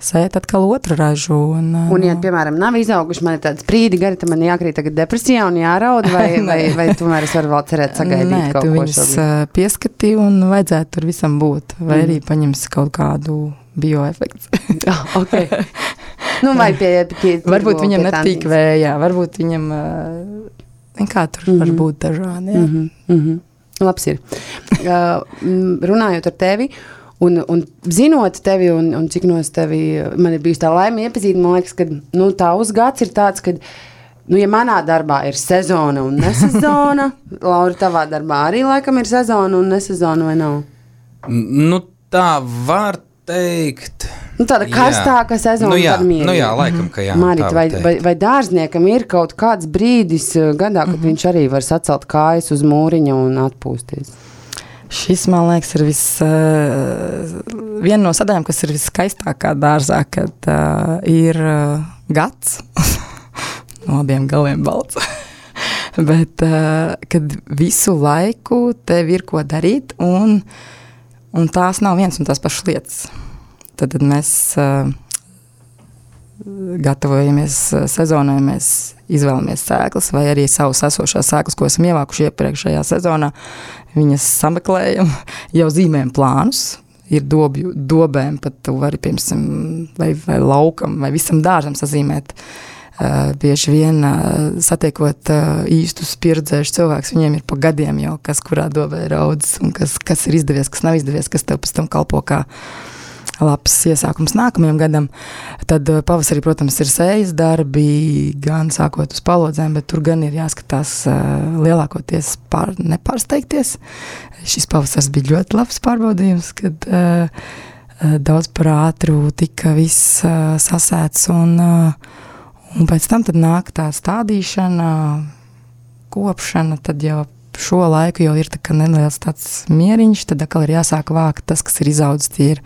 sēt atkal otru ražu. Un, un ja, piemēram, nav izauguši, man ir tāds brīdi gari, tad man jākrīt tagad depresijā un jāraud, vai, vai, vai tomēr es varu vēl cerēt sagaidīt Nē, kaut ko viņus šobrīd. pieskati un vajadzētu tur visam būt, vai mm. arī paņems kaut kādu bioefekts. okay. Nu, vai pie, pie, pie varbūt viņam nepatīk vējā, varbūt viņam Kā tur mm -hmm. var mhm. būt dažādi. Mm -hmm. Mm -hmm. Labs ir. Uh, runājot ar tevi. Un, un zinot tevi, un, un cik no tevi man ir bijusi tā laime iepazīt, man liekas, ka nu, tā uzgads ir tāds, ka, nu, ja manā darbā ir sezona un nesezona, Laura, tavā darbā arī laikam ir sezona un nesezona vai nav? Nu, tā var teikt. Nu, tāda karstāka sezona, nu, jā, nu, jā, laikam, ka jā. Marit, vai, vai, vai dārzniekam ir kaut kāds brīdis uh, gadā, kad mm -hmm. viņš arī var sacelt kājas uz mūriņa un atpūsties? Šis, man liekas, ir vis, uh, viena no sadaļām, kas ir viskaistākā dārzā, kad uh, ir uh, gads, no abiem galiem balts. Bet, uh, kad visu laiku tev ir ko darīt, un, un tās nav viens un tās pašas lietas. Tad, mēs uh, gatavojamies sezonai, mēs izvēlamies sēklas, vai arī savas esošās sēklas, ko esam ievākuši iepriekšējā sezonā. Viņas sameklējam, jau zīmējam plānus. Ir dobju, dobēm, pat tu vari, piemēram, vai, vai laukam, vai visam dārzam sazīmēt. Uh, bieži vien uh, satiekot uh, īstus pieredzējušus cilvēkus, viņiem ir pa gadiem jau, kas kurā dobē ir audzis, un kas, kas ir izdevies, kas nav izdevies, kas tev pēc tam kalpo kā uh, labs iesākums nākamajam gadam. Tad eh, pavasarī, protams, ir sējas darbi, gan sākot uz palodzēm, bet tur gan ir jāskatās uh, lielākoties pār, nepārsteigties. Šis pavasars bija ļoti labs pārbaudījums, kad uh, daudz par ātru tika viss uh, sasēts un, uh, un pēc tam nāk tā stādīšana, kopšana, tad jau šo laiku jau ir tā neliels tāds mieriņš, tad atkal ir jāsāk vākt tas, kas ir izaudzis, tie ir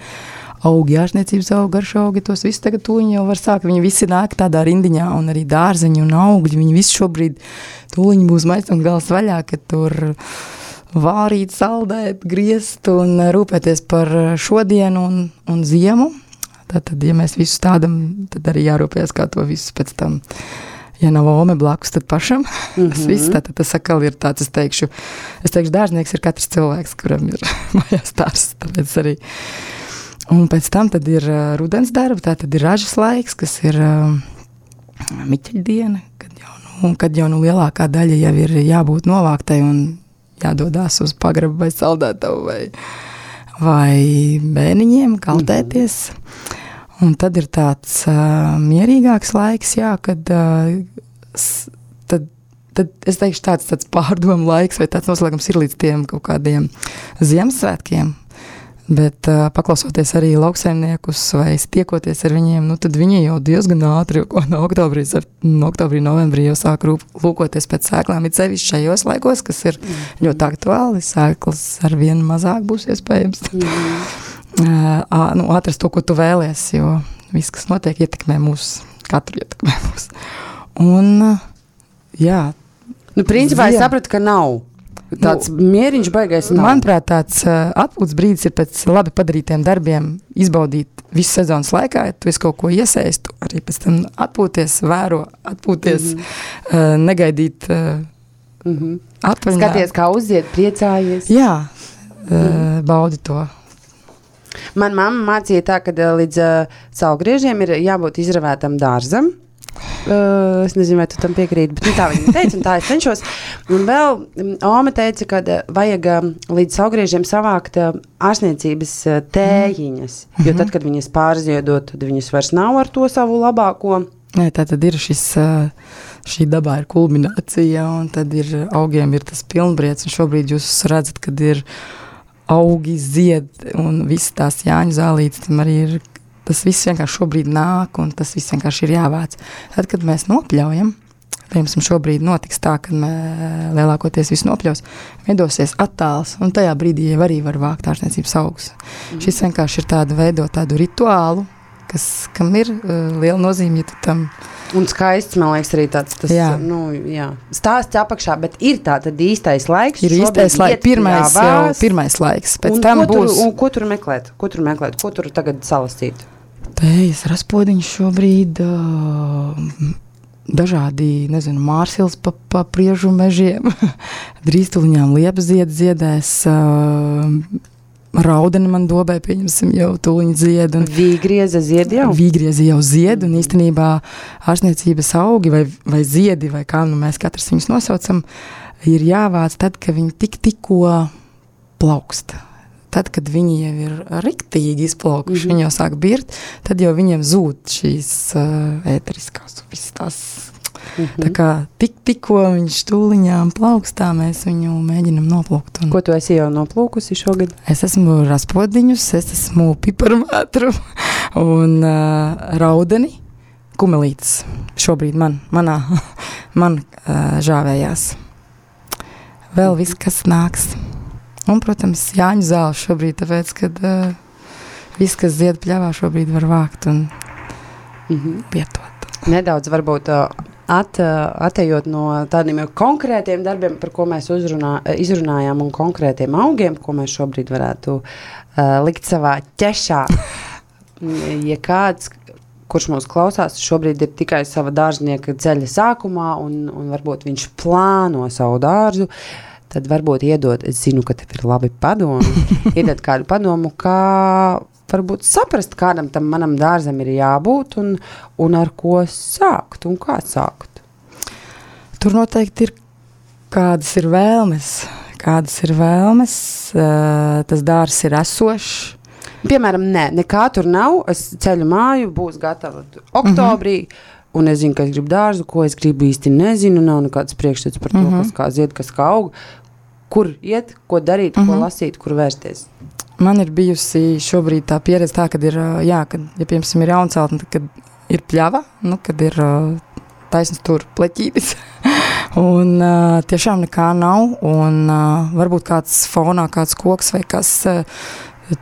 augi, ārstniecības augi, garš augi, tos visus tagad tūņi jau var sākt. Viņi visi nāk tādā rindiņā, un arī dārzeņi un augļi. Viņi visi šobrīd tūliņi būs maistam gals vaļā, ka tur vārīt, saldēt, griezt un rūpēties par šodienu un, un ziemu. Tad, ja mēs visu tādam, tad arī jārūpējas, kā to visu pēc tam. Ja nav ome blakus, tad pašam mm -hmm. tas viss. Tad, tas atkal ir tāds, es teikšu, es teikšu, dārznieks ir katrs cilvēks, kuram ir mājās dārzs. Tāpēc arī Un pēc tam ir rudens darbi, tā tad ir ražas laiks, kas ir uh, miķeļdiena, kad jau, nu, kad jau nu, lielākā daļa jau ir jābūt novāktai un jādodas uz pagrabu vai saldētavu vai, vai bērniņiem, kaltēties. Un tad ir tāds uh, mierīgāks laiks, jā, kad uh, tad, tad es teikšu tāds, tāds pārdomu laiks vai tāds noslēgums ir līdz tiem kaut kādiem Ziemassvētkiem, Bet uh, paklausoties arī lauksaimniekus vai tiekoties ar viņiem, nu, tad viņi jau diezgan ātri, no oktobrī, no oktobrī, novembrī jau sāk lūkoties pēc sēklām. Ir sevišķi šajos laikos, kas ir mm. ļoti aktuāli. Sēklas ar vien mazāk būs iespējams. Mm. uh, nu, atrast to, ko tu vēlies, jo viss, kas notiek, ietekmē mūs, katru ietekmē mūs. Un, uh, jā. Nu, principā Ziem. es sapratu, ka nav Tāds nu, mieriņš baigais. Nav. Manuprāt, tāds uh, atpūtas brīdis ir pēc labi padarītiem darbiem, izbaudīt visu sezonas laikā. Ja tu esi kaut ko iesēst, arī pēc tam atpūties, vēro, atpūties, mm -hmm. uh, negaidīt. Uh, mm -hmm. Skaties, kā uziet, priecājies. Jā, uh, mm -hmm. baudi to. Man mamma mācīja tā, ka līdz uh, saulgriežiem ir jābūt izravētam dārzam. Uh, es nezinu, vai tu tam piekrīti, bet nu, tā viņa teica, un tā es cenšos. Un vēl um, Ome teica, ka uh, vajag uh, līdz augriežiem savākt ārstniecības tējiņas. Mm. Jo tad, kad viņas pārziedot, tad viņas vairs nav ar to savu labāko. Nē, tā tad ir šis, šī dabā ir kulminācija, un tad ir augiem ir tas pilnbriets, un šobrīd jūs redzat, kad ir augi zied, un visas tās jāņu zālītes tam arī ir Tas viss vienkārši šobrīd nāk, un tas viss vienkārši ir jāvāc. Tad, kad mēs nopļaujam, piemēram, šobrīd notiks tā, ka lielākoties viss nopļaus, veidosies attāls, un tajā brīdī jau arī var vākt ārstniecības augus. Mm. Šis vienkārši ir tāda veidot tādu rituālu, kas, kam ir uh, liela nozīme, ja tu tam Un skaists, man liekas, arī tāds tas, jā. Nu, jā. stāsts apakšā, bet ir tāds īstais laiks. Ir īstais laiks, pirmais, jau, pirmais laiks. Pēc tam būs. Tur, ko tur meklēt? Ko tur meklēt? Ko tur tagad salasīt? Tejas raspodiņš šobrīd uh, dažādi, nezinu, mārsils pa, pa priežu mežiem, drīz tuliņām liepzied ziedēs, uh, raudeni man dobē, pieņemsim, jau tuliņi zied. Un, vīgrieza zied jau? Vīgrieza jau zied, un īstenībā ārstniecības augi vai, vai ziedi, vai kā nu mēs katrs viņus nosaucam, ir jāvāc tad, kad viņi tik tikko plaukst tad, kad viņi jau ir riktīgi izplaukuši, mm -hmm. viņi jau sāk birt, tad jau viņiem zūd šīs uh, ēteriskās, visas. Mm -hmm. Tā kā tik, tikko viņš tūliņām plaukstā, mēs viņu mēģinam noplūkt. Un... Ko tu esi jau noplūkusi šogad? Es esmu raspodiņus, es esmu piparmētru un uh, raudeni, kumelītes šobrīd man, manā, man uh, žāvējās. Vēl viss, kas nāks. Un, protams, Jāņa zāle šobrīd, tāpēc, kad uh, viss, kas zied pļāvā, šobrīd var vākt un mm -hmm. lietot. Nedaudz varbūt uh, at, uh, atejot no tādiem konkrētiem darbiem, par ko mēs uzrunā, izrunājām, un konkrētiem augiem, ko mēs šobrīd varētu uh, likt savā ķešā. ja kāds, kurš mūs klausās, šobrīd ir tikai sava dārznieka ceļa sākumā, un, un varbūt viņš plāno savu dārzu, tad varbūt iedod, es zinu, ka tev ir labi padomi, iedod kādu padomu, kā varbūt saprast, kādam tam manam dārzam ir jābūt un, un ar ko sākt un kā sākt. Tur noteikti ir kādas ir vēlmes, kādas ir vēlmes, uh, tas dārzs ir esošs. Piemēram, nē, nekā tur nav. Es ceļu māju, būs gatava oktobrī. Mm -hmm. Un es zinu, ka es gribu dārzu, ko es gribu īsti nezinu. Nav nekāds priekšstats par to, mm -hmm. kas kā zied, kas kā aug kur iet, ko darīt, mm -hmm. ko mhm. lasīt, kur vērsties? Man ir bijusi šobrīd tā pieredze, tā, kad ir, jā, kad, ja, piemēram, ir jaunceltne, tad ir pļava, nu, kad ir taisns tur pleķītis, un uh, tiešām nekā nav, un uh, varbūt kāds fonā, kāds koks vai kas, uh,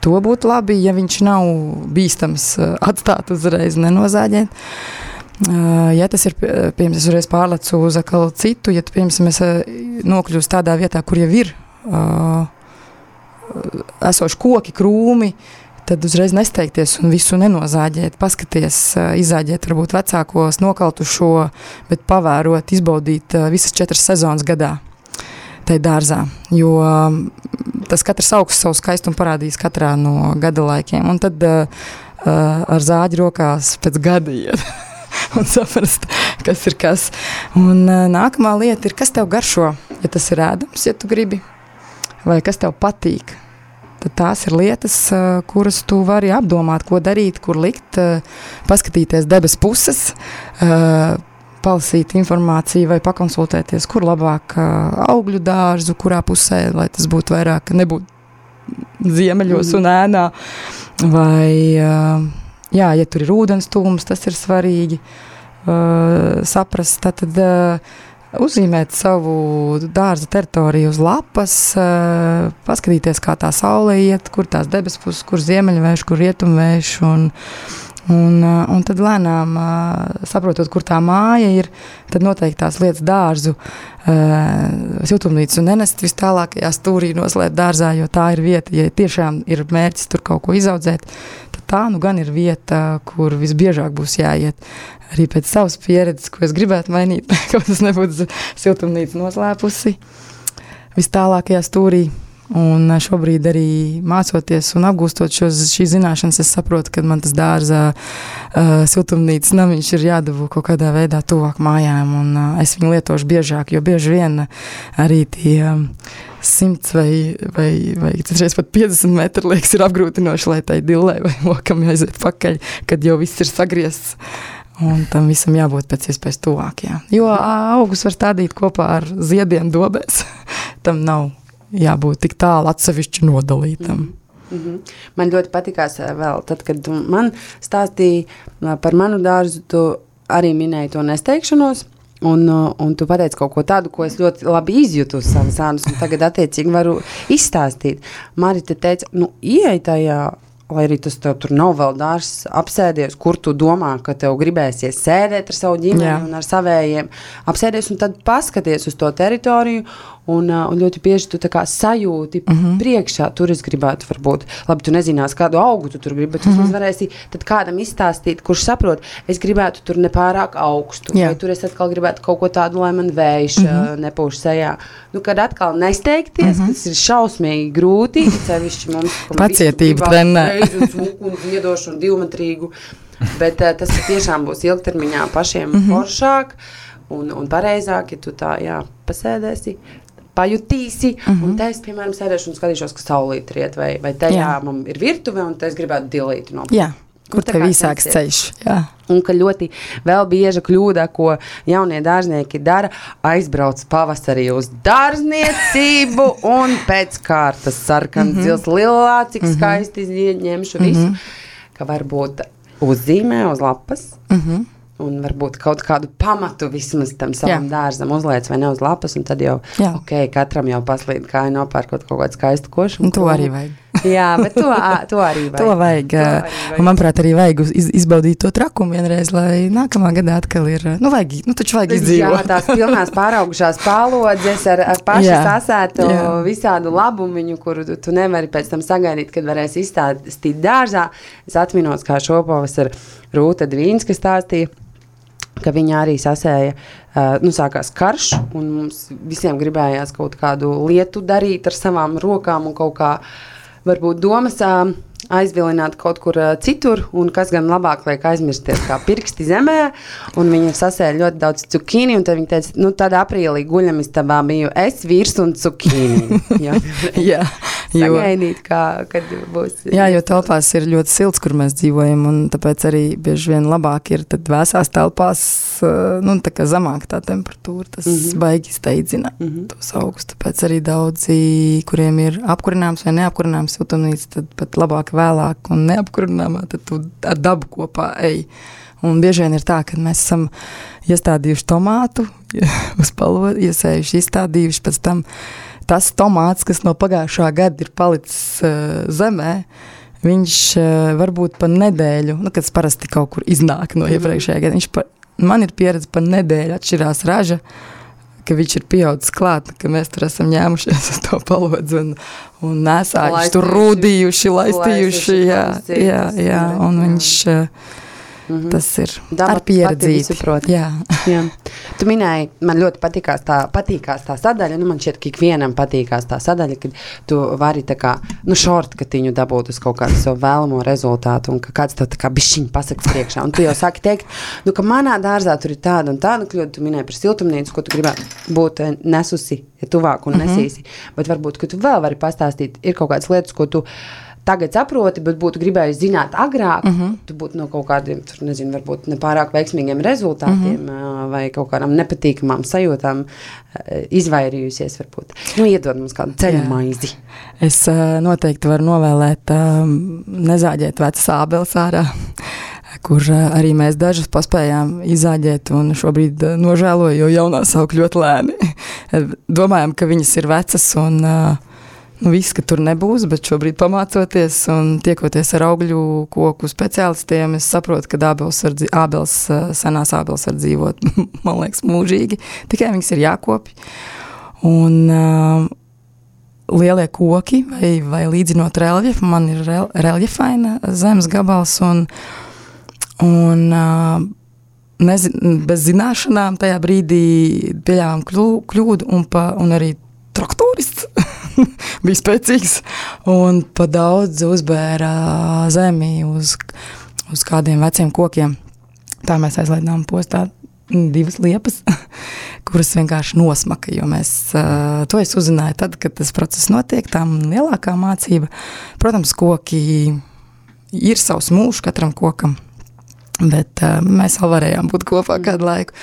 to būtu labi, ja viņš nav bīstams uh, atstāt uzreiz nenozāģēt. Uh, Ja tas ir, piemēram, es uzreiz pārlecu uz citu, ja piemēram, es nokļūstu tādā vietā, kur jau ir uh, esoši koki, krūmi, tad uzreiz nesteigties un visu nenozāģēt, paskaties, izzāģēt varbūt vecākos, nokaltušo, bet pavērot, izbaudīt visas četras sezonas gadā tai dārzā, jo tas katrs augsts savu skaistumu parādīs katrā no gada laikiem, un tad uh, ar zāģi rokās pēc gada iet. un saprast, kas ir kas. Un uh, nākamā lieta ir, kas tev garšo, ja tas ir ēdams, ja tu gribi, vai kas tev patīk. Tad tās ir lietas, uh, kuras tu vari apdomāt, ko darīt, kur likt, uh, paskatīties debes puses, palasīt informāciju vai pakonsultēties, kur labāk augļu dārzu, kurā pusē, lai tas būtu vairāk, nebūtu ziemeļos mm. un ēnā, vai uh, jā, ja tur ir ūdens tūms, tas ir svarīgi uh, saprast. Tad, uh, uzzīmēt savu dārza teritoriju uz lapas, uh, paskatīties, kā tā saule iet, kur tās debesis puses, kur ziemeļvējš, kur rietumvējš. Un, un, uh, un tad lēnām uh, saprotot, kur tā māja ir, tad noteikti tās lietas dārzu, uh, siltumnīcu nenest vis tālākajā stūrī noslēpt dārzā, jo tā ir vieta, ja tiešām ir mērķis tur kaut ko izaudzēt, tā nu gan ir vieta, kur visbiežāk būs jāiet. Arī pēc savas pieredzes, ko es gribētu mainīt, ka tas nebūtu siltumnīca noslēpusi. Vis tālākajā stūrī Un šobrīd arī mācoties un apgūstot šos, šīs zināšanas, es saprotu, ka man tas dārza uh, siltumnīcas namiņš ir jādabū kaut kādā veidā tuvāk mājām, un uh, es viņu lietošu biežāk, jo bieži vien arī tie um, 100 vai, vai, vai citreiz pat 50 metri liekas ir apgrūtinoši, lai tai dillai vai lokam aiziet pakaļ, kad jau viss ir sagriezts. Un tam visam jābūt pēc iespējas tuvāk. Jā. Jo augus var stādīt kopā ar ziediem dobēs. tam nav jābūt tik tālu atsevišķi nodalītam. Mm -hmm. Man ļoti patīkās vēl, tad, kad man stāstīja par manu dārzu, tu arī minēji to nesteigšanos. Un, un tu pateici kaut ko tādu, ko es ļoti labi izjūtu uz savas ādas, un tagad, attiecīgi, varu izstāstīt. Marita teica, nu, ieej tajā lai arī tas tev tur nav vēl dārsts, apsēdies, kur tu domā, ka tev gribēsies sēdēt ar savu ģimeni Jā. un ar savējiem. Apsēdies un tad paskaties uz to teritoriju Un, un ļoti bieži tu sajūti mhm. -huh. priekšā, tur es gribētu, varbūt, labi, tu nezinās, kādu augu tu tur gribi, bet tu uh mhm. -huh. varēsi kādam izstāstīt, kurš saprot, es gribētu tur nepārāk augstu, Jā. vai tur es atkal gribētu kaut ko tādu, lai man vējš uh -huh. nepūš sejā. Nu, kad atkal nesteigties, uh -huh. tas ir šausmīgi grūti, cevišķi mums. Pacietība trenē. Un, un divmetrīgu, bet tas tiešām būs ilgtermiņā pašiem mhm. -huh. foršāk un, un pareizāk, ja tu tā, jā, pasēdēsi, pajutīsi. Uh -huh. Un mhm. te es, piemēram, sēdēšu un skatīšos, ka saulīt riet, vai, vai tajā jā. man ir virtuve, un te es gribētu dilīti no. Jā. Kur nu, tev īsāks ceļš? Jā. Un ka ļoti vēl bieža kļūda, ko jaunie dārznieki dara, aizbrauc pavasarī uz dārzniecību un pēc kārtas sarkans, mm -hmm. zils, lilā, cik mm -hmm. skaisti ņemšu visu, mm -hmm. ka varbūt uzzīmē uz lapas. Mm -hmm un varbūt kaut kādu pamatu vismaz tam savam Jā. dārzam uzliec vai ne uz lapas, un tad jau, Jā. ok, katram jau paslīd kāju nopērkot kaut kādu skaistu košu. Un to arī vajag. Jā, bet to, to arī vajag. to vajag. To arī vajag. Manuprāt, arī vajag iz, izbaudīt to trakumu vienreiz, lai nākamā gadā atkal ir, nu, vajag, nu, taču vajag izdzīvot. Jā, tās pilnās pāraugušās pālodzes ar, ar pašu sasētu jā. visādu labumiņu, kuru tu, tu nevari pēc tam sagaidīt, kad varēsi izstāstīt dārzā. Es atminos, kā šopavas ar Rūta Dvīnska stāstīja ka viņa arī sasēja, uh, nu, sākās karš, un mums visiem gribējās kaut kādu lietu darīt ar savām rokām un kaut kā, varbūt domas. Uh, aizvilināt kaut kur citur, un kas gan labāk liek aizmirsties, kā pirksti zemē. Viņa sasēja ļoti daudz cukīni, un viņa teica, nu, tad aprīlī guļamistabā biju es, vīrs un cukīni. jā, jā. Sagaidīt, kā, kad būs. Jā, jo telpās ir ļoti silts, kur mēs dzīvojam, un tāpēc arī bieži vien labāk ir vēsās telpās, nu, tā kā zemāk tā temperatūra, tas mm -hmm. baigi steidzina mm -hmm. tos augus. Tāpēc arī daudzi, kuriem ir apkurināms vai neapkurināms siltumnīca, tad pat labāk vēlāk un neapkurināmā, tad tu ar dabu kopā ej. Un bieži vien ir tā, ka mēs esam iestādījuši tomātu, uz palodu, iesējuši, izstādījuši, pēc tam tas tomāts, kas no pagājušā gada ir palicis uh, zemē, viņš uh, varbūt pa nedēļu, nu, kad parasti kaut kur iznāk no mhm. iepriekšējā gada, viņš pa, man ir pieredze pa nedēļu atšķirās raža, ka viņš ir pieaudzis klāt, ka mēs tur esam ņēmušies uz to palodzi un, un nesājuši tur rūdījuši, laistījuši, jā, jā, jā, un viņš... Uh, Mm -hmm. Tas ir Daba ar pieredzi. Jā. Jā. Tu minēji, man ļoti patīkās tā, patīkās tā sadaļa. Nu, man šķiet, ka ikvienam patīkās tā sadaļa, kad tu vari tā kā nu, šortkatiņu dabūt uz kaut kādu savu vēlamo rezultātu, un ka kāds tev tā kā bišķiņ pasaka priekšā. Un tu jau saki teikt, nu, ka manā dārzā tur ir tāda un tāda kļūda. Tu minēji par siltumnīcu, ko tu gribētu būt eh, nesusi, tuvāk un mm -hmm. nesīsi. Bet varbūt, ka tu vēl vari pastāstīt, ir kaut kādas lietas, ko tu tagad saproti, bet būtu gribējis zināt agrāk, mm -hmm. tu būtu no kaut kādiem, tur, nezinu, varbūt nepārāk veiksmīgiem rezultātiem mm -hmm. vai kaut kādām nepatīkamām sajūtām izvairījusies. Varbūt. Nu, iedod mums kādu ceļu maizi. Es uh, noteikti varu novēlēt, uh, nezāģēt vecas ābeles ārā. Kur uh, arī mēs dažus paspējām izāģēt, un šobrīd uh, nožēloju, jo jaunās aug ļoti lēni. Domājam, ka viņas ir vecas un uh, nu, viss, ka tur nebūs, bet šobrīd pamācoties un tiekoties ar augļu koku speciālistiem, es saprotu, ka ābels, var, ābels senās ābels var dzīvot, man liekas, mūžīgi, tikai viņas ir jākopj. Un uh, lielie koki vai, vai līdzinot reljefu, man ir rel, reljefaina zemes gabals un, un nezin, bez zināšanām tajā brīdī pieļāvām kļūdu un, pa, un arī traktorists bija spēcīgs un pa daudz uzbēra zemi uz, uz kādiem veciem kokiem. Tā mēs aizlaidām postā divas liepas, kuras vienkārši nosmaka. Mēs to uzzinājām tad, kad tas process notiek. Tā lielākā mācība, protams, koki ir savs mūžs katram kokam. Bet uh, mēs vēl varējām būt kopā kādu laiku.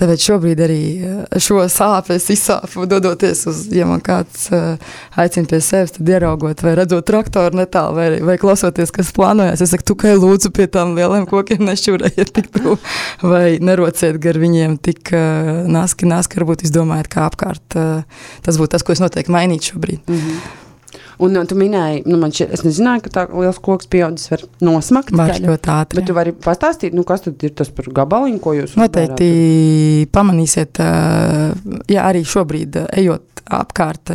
Tāpēc šobrīd arī uh, šo sāpes izsāpu, dodoties uz, ja man kāds uh, aicina pie sevis, tad ieraugot vai redzot traktoru netālu, vai, vai klausoties, kas plānojas. Es saku, kā lūdzu pie tām lieliem kokiem nešķurējiet tik tuvu, vai nerociet gar viņiem tik uh, naski, naski, varbūt izdomājiet, kā apkārt. Uh, tas būtu tas, ko es noteikti mainītu šobrīd. Mm -hmm. Un uh, tu minēji, nu, man šķiet, es nezināju, ka tā liels koks pieaudzis var nosmakt. Var ļoti ātri. Bet tu vari pastāstīt, nu, kas tad ir tas par gabaliņu, ko jūs Noteikti uzbērāt? pamanīsiet, uh, ja arī šobrīd uh, ejot apkārt,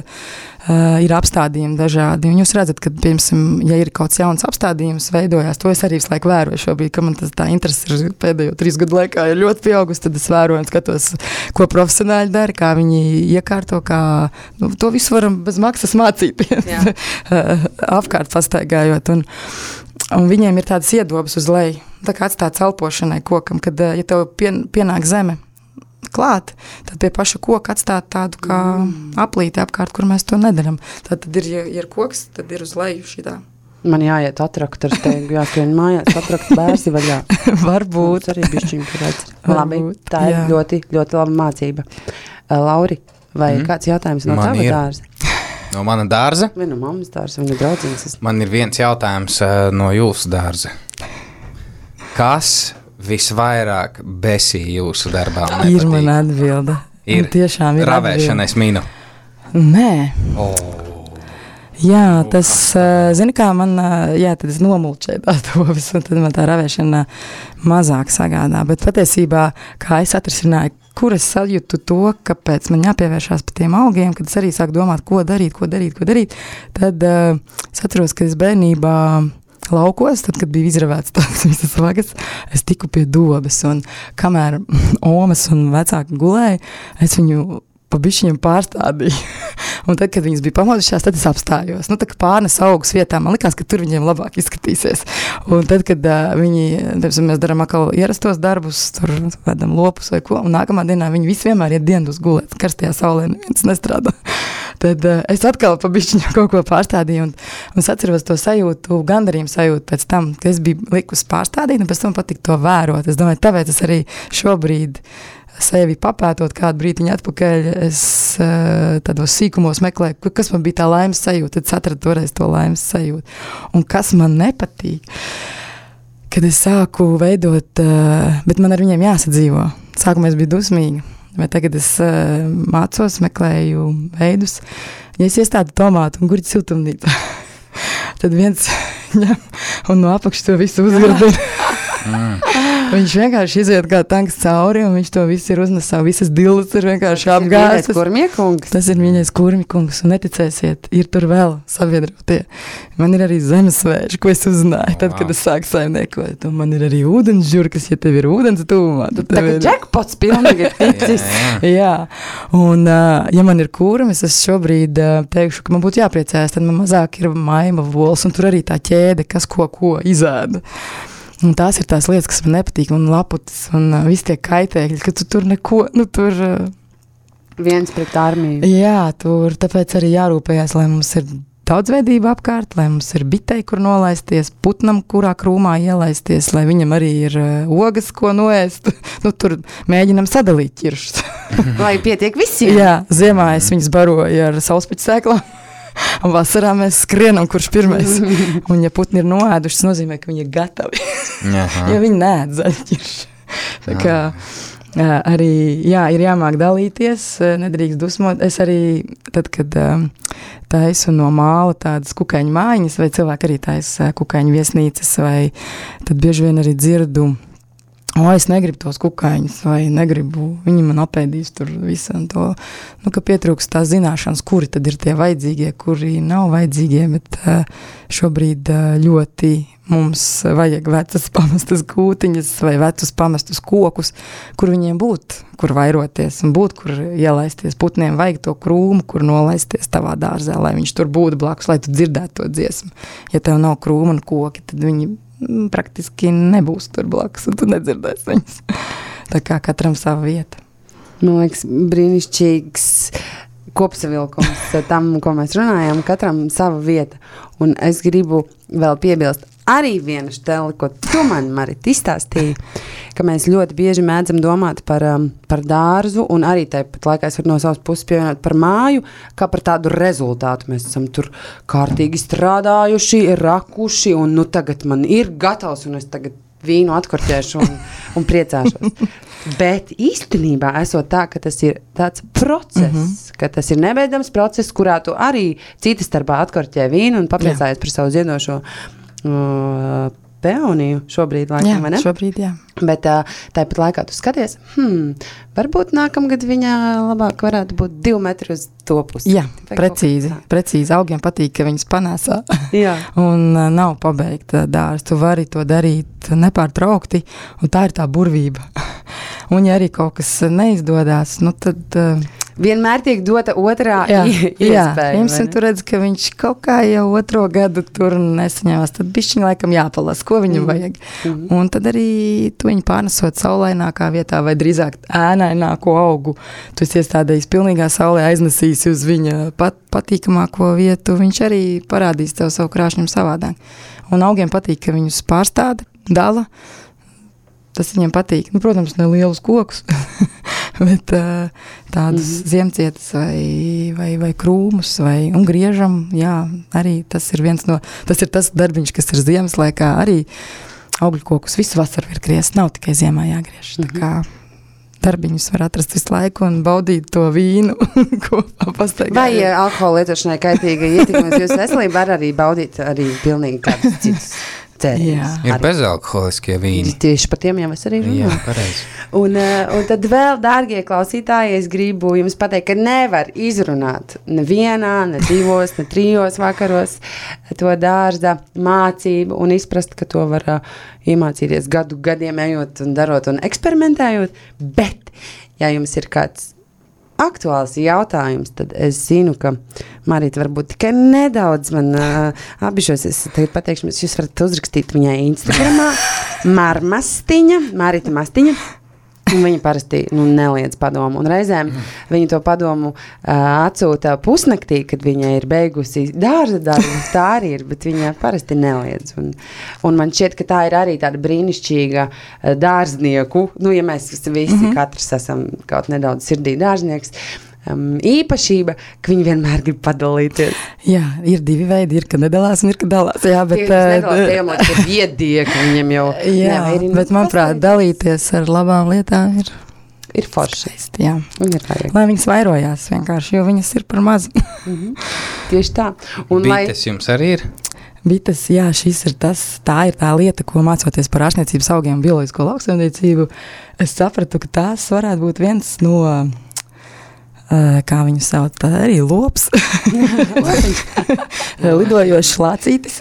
uh, ir apstādījumi dažādi. Un jūs redzat, ka, piemēram, ja ir kaut kāds jauns apstādījums, veidojās, to es arī visu laiku vēroju. Šobrīd, kad man tas tā interese ir pēdējo trīs gadu laikā, ir ļoti pieaugusi, tad es vēroju un skatos, ko profesionāļi dara, kā viņi iekārto, kā nu, to visu varam bez maksas mācīties. apkārt pastaigājot. Un, un viņiem ir tādas iedobas uz leju, tā kā atstāts elpošanai kokam, kad, ja tev pien, pienāk zeme, klāt, tad pie paša koka atstāt tādu kā mm. aplīti apkārt, kur mēs to nedaram. Tad, tad ir, ja ir koks, tad ir uz leju šitā. Man jāiet atrakt ar tevi, jāskrien mājās, atrakt bērsi vaļā. Varbūt. Mums arī bišķiņ pieredz. Labi, tā ir jā. ļoti, ļoti laba mācība. Uh, Lauri, vai mm. kāds jautājums no Man tava ir. dārza? No mana dārza? Vai no mammas dārza, viņa draudzīgas? Man ir viens jautājums uh, no jūsu dārza. Kas visvairāk besīja jūsu darbā? un Ir nepatīk? man atbilde. Ir. Un tiešām ir Ravēšana, es minu. Nē. Oh. Jā, tas, uh, zini, kā man, uh, jā, tad es nomulčēju tās domas, un tad man tā ravēšana mazāk sagādā. Bet patiesībā, kā es atrisināju, kur es sajūtu to, kāpēc man jāpievēršās pie tiem augiem, kad es arī sāku domāt, ko darīt, ko darīt, ko darīt, tad uh, es atceros, ka es bērnībā laukos, tad, kad bija izravēts tās visas vagas, es tiku pie dobes, un kamēr omas un vecāki gulēja, es viņu pa bišķiņiem pārstādīju. un tad, kad viņas bija pamodušās, tad es apstājos. Nu, tā kā pārnes augus vietā, man likās, ka tur viņiem labāk izskatīsies. Un tad, kad uh, viņi, teiksim, mēs darām atkal ierastos darbus, tur vedam lopus vai ko, un nākamā dienā viņi visi vienmēr iet dienas gulēt, karstajā saulē neviens nestrādā. Tad uh, es atkal pa bišķiņu kaut ko pārstādīju, un, un es atceros to sajūtu, gandarījumu sajūtu pēc tam, ka es biju likus pārstādīt, un pēc tam patika to vērot. Es domāju, tāpēc es arī šobrīd sevi papētot kādu brīdiņu atpakaļ, es uh, tādos sīkumos meklēju, kas man bija tā laimes sajūta. Tad atradu toreiz to laimes sajūtu. Un kas man nepatīk, kad es sāku veidot, uh, bet man ar viņiem jāsadzīvo. Sākumā es biju dusmīga, bet tagad es uh, mācos, meklēju veidus. Ja es iestādu tomātu un gurķu siltumnīcā, tad viens ņem un no apakšas to visu uzgardina. Viņš vienkārši iziet kā tanks cauri, un viņš to visu ir uznesā. Visas dildas ir vienkārši apgāztas. Tas ir viņais kurmīkungs, un neticēsiet, ir tur vēl sabiedrotie. Man ir arī zemesvēži, ko es uzzināju, tad, kad es sāku saimniekot. Un man ir arī ūdens žurkas, ja tev ir ūdens tūmā. Tad tev ir jackpots pilnīgi ticis. jā, un ja man ir kurmis, es šobrīd teikšu, ka man būtu jāpriecājas, tad man mazāk ir maima vols, un tur arī tā ķēde, kas ko, ko izēda. Un tās ir tās lietas, kas man nepatīk, un laputas, un uh, viss tie kaitēkļi, ka tu tur neko, nu tur. Uh, Viens pret armiju. Jā, tur tāpēc arī jārūpējas, lai mums ir daudzveidība apkārt, lai mums ir bitei, kur nolaisties, putnam, kurā krūmā ielaisties, lai viņam arī ir uh, ogas, ko noēst. nu, tur mēģinam sadalīt ķiršus. lai pietiek visiem. Jā, ziemā es viņus baroju ar sauspeķu sēklām. Un vasarā mēs skrienam, kurš pirmais. Un, ja putni ir noēduši, tas nozīmē, ka viņi ir gatavi. jo viņi. Tā kā arī jā, ir jāmāk dalīties, nedrīkst dusmot. Es arī, tad, kad taisu no māla tādas kukaiņu mājiņas, vai cilvēki arī taisa kukaiņu viesnīcas, vai tad bieži vien arī dzirdu O, es negribu tos kukaiņus, vai negribu, viņi man apēdīs tur visu to. Nu, ka pietrūkst tās zināšanas, kuri tad ir tie vajadzīgie, kuri nav vajadzīgie, bet šobrīd ļoti mums vajag vecas pamestas kūtiņas vai vecus pamestus kokus, kur viņiem būt, kur vairoties un būt, kur ielaisties. Putniem vajag to krūmu, kur nolaisties tavā dārzā, lai viņš tur būtu blakus, lai tu dzirdētu to dziesmu. Ja tev nav krūma un koki, tad viņi praktiski nebūs tur blakus, un tu nedzirdēsi viņus. Tā kā katram sava vieta. Man liekas, brīnišķīgs kopsavilkums tam, ko mēs runājam. Katram sava vieta. Un es gribu vēl piebilst, arī viena stela, ko tu man, Marita, izstāstīji, ka mēs ļoti bieži mēdzam domāt par, um, par dārzu, un arī tāpat laikā es varu no savas puses pievienot par māju, kā par tādu rezultātu. Mēs esam tur kārtīgi strādājuši, rakuši, un nu tagad man ir gatavs, un es tagad vīnu atkorķēšu un, un priecāšos. Bet īstenībā esot tā, ka tas ir tāds process, mm -hmm. ka tas ir nebeidzams process, kurā tu arī citas starpā atkorķē vīnu un papriecājies par savu ziedošo uh, peoniju šobrīd, laikam, jā, ne? Šobrīd, jā. Bet uh, tāpat laikā tu skaties, hmm, varbūt nākamgad viņa labāk varētu būt divi metri uz to pusi. Jā, vai precīzi, precīzi. Augiem patīk, ka viņas panēsā jā. un uh, nav pabeigta dārsts. Tu vari to darīt nepārtraukti, un tā ir tā burvība. un ja arī kaut kas neizdodas, nu tad... Uh, vienmēr tiek dota otrā jā, iespēja. Jā, tur redz, ka viņš kaut kā jau otro gadu tur nesaņēmās. Tad bišķiņ laikam jāpalasa, ko viņam mm. vajag. Mm. Un tad arī tu viņu pārnesot saulainākā vietā vai drīzāk ēnaināko augu. Tu esi iestādējis pilnīgā saulē aiznesīs uz viņa pat, patīkamāko vietu. Viņš arī parādīs tev savu krāšņumu savādāk. Un augiem patīk, ka viņus pārstāda, dala. Tas viņam patīk. Nu, protams, ne lielus kokus, bet tādas mm -hmm. ziemcietas vai, vai, vai krūmus vai griežam. Jā, arī tas ir viens no, tas ir tas darbiņš, kas ir ziemas laikā arī augļu kokus visu vasaru ir griezt, nav tikai ziemā jāgriež. Mm -hmm. Darbiņus var atrast visu laiku un baudīt to vīnu, ko pastaigā. Vai ja alkohola lietošanai kaitīga ietekme uz jūsu veselību var arī baudīt arī pilnīgi kādus citus dzēriens. Ir bezalkoholiskie vīni. Tieši par tiem jau es arī runāju. Jā, pareizi. Un, eh, un tad vēl, dārgie klausītāji, es gribu jums pateikt, ka nevar izrunāt nevienā, ne divos, ne trijos vakaros to dārza mācību un izprast, ka to var uh, iemācīties gadu gadiem ejot un darot un eksperimentējot, bet, ja jums ir kāds aktuāls jautājums, tad es zinu, ka Marita varbūt tikai nedaudz man uh, apbišos. Es tagad pateikšu, jūs varat uzrakstīt viņai Instagramā Marmastiņa, Marita Mastiņa. Viņa parasti nu, neliedz padomu. Un reizēm viņa to padomu uh, atsūta pusnaktī, kad viņa ir beigusi dārza darbu. Tā arī ir, bet viņa parasti neliedz. Un, un man šķiet, ka tā ir arī tāda brīnišķīga dārznieku. Nu, ja mēs visi, mm -hmm. katrs esam kaut nedaudz sirdī dārznieks. Uh, um, īpašība, ka viņi vienmēr grib padalīties. Jā, ir divi veidi, ir, ka nedalās un ir, ka dalās. Jā, bet tā ir viedie, ka viņiem jau jā, jā bet manuprāt, dalīties ar labām lietām ir. Ir forši. Jā, ir vajag. Lai viņas vairojās vienkārši, jo viņas ir par maz. mm -hmm. Tieši tā. Un Bites lai... jums arī ir? Bites, jā, šis ir tas, tā ir tā lieta, ko mācoties par ārstniecības augiem un bioloģisko lauksaimniecību. Es sapratu, ka tās varētu būt viens no Eh, kā viņu sauc, tā arī lops, lidojošs lācītis,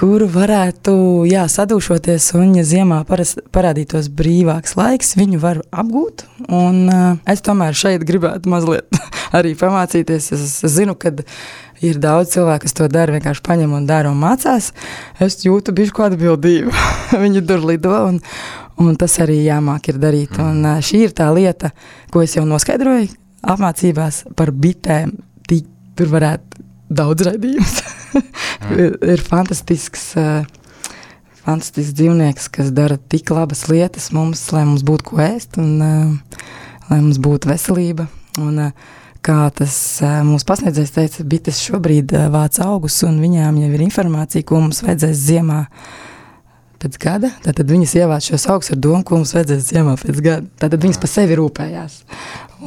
kuru varētu jā, sadūšoties, un, ja ziemā paras, parādītos brīvāks laiks, viņu var apgūt. Un, uh, es tomēr šeit gribētu mazliet arī pamācīties. Es, es zinu, ka ir daudz cilvēku, kas to dara, vienkārši paņem un dara un mācās. Es jūtu bišku atbildību. Viņi tur lido, un, un tas arī jāmāk ir darīt. Un, uh, šī ir tā lieta, ko es jau noskaidroju, apmācībās par bitēm. Tī, tur varētu daudz raidījumus. ir, ir fantastisks. Uh, Fantastisks dzīvnieks, kas dara tik labas lietas mums, lai mums būtu ko ēst un uh, lai mums būtu veselība. Un, uh, kā tas mūsu pasniedzējs teica, bites šobrīd vāc augus, un viņām jau ir informācija, ko mums vajadzēs ziemā pēc gada. Tad viņas ievāc šos augus ar domu, ko mums vajadzēs ziemā pēc gada. Tad viņas par sevi rūpējās.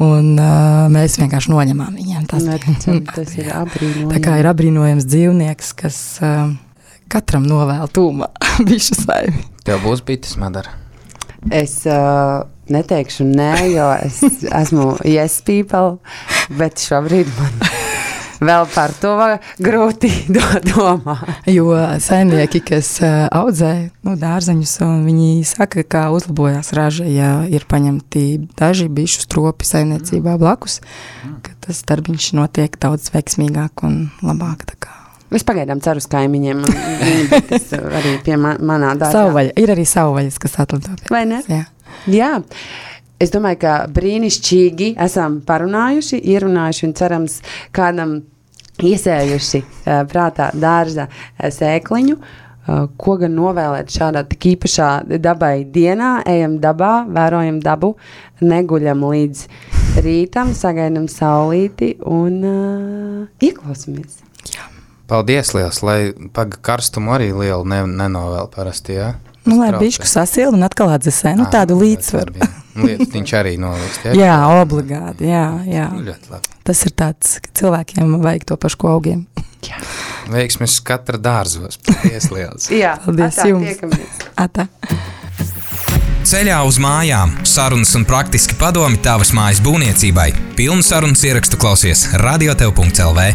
Un, uh, mēs vienkārši noņemam viņiem tas. Neticam, tas ir apbrīnojami. Tā kā ir apbrīnojams dzīvnieks, kas uh, katram novēl tūmā bišu saimi. Tev būs bites, Madara. Es uh, neteikšu nē, jo es esmu yes people, bet šobrīd man vēl par to grūti domāt. Jo saimnieki, kas audzē nu, dārzeņus, viņi saka, ka uzlabojās raža, ja ir paņemti daži bišu stropi saimniecībā blakus, ka tas darbiņš notiek daudz veiksmīgāk un labāk. Es pagaidām ceru uz kaimiņiem. Tas arī pie man, manā dārzā. Savvaļa. Ir arī savvaļas, kas atlido. Vai ne? Jā. Jā. Es domāju, ka brīnišķīgi esam parunājuši, ierunājuši un cerams kādam iesējuši uh, prātā dārza uh, sēkliņu. Uh, ko gan novēlēt šādā tik īpašā dabai dienā? Ejam dabā, vērojam dabu, neguļam līdz rītam, sagaidām saulīti un uh, ieklausāmies. Paldies, liels, lai paga karstumu arī lielu ne, nenovēl parasti, jā? Nu, lai bišku sasilda un atkal atdzesē, nu tādu līdzsvaru. Viņš arī noliks, jā? jā, obligāti, jā, jā. Nu, ļoti labi. Tas ir tāds, ka cilvēkiem vajag to pašu ko augiem. Jā. Veiksmes katra dārzos. Paldies, liels. jā, paldies atā, jums. Atā. Ceļā uz mājām - sarunas un praktiski padomi tavas mājas būvniecībai. Pilnu sarunas ierakstu klausies radiotev.lv.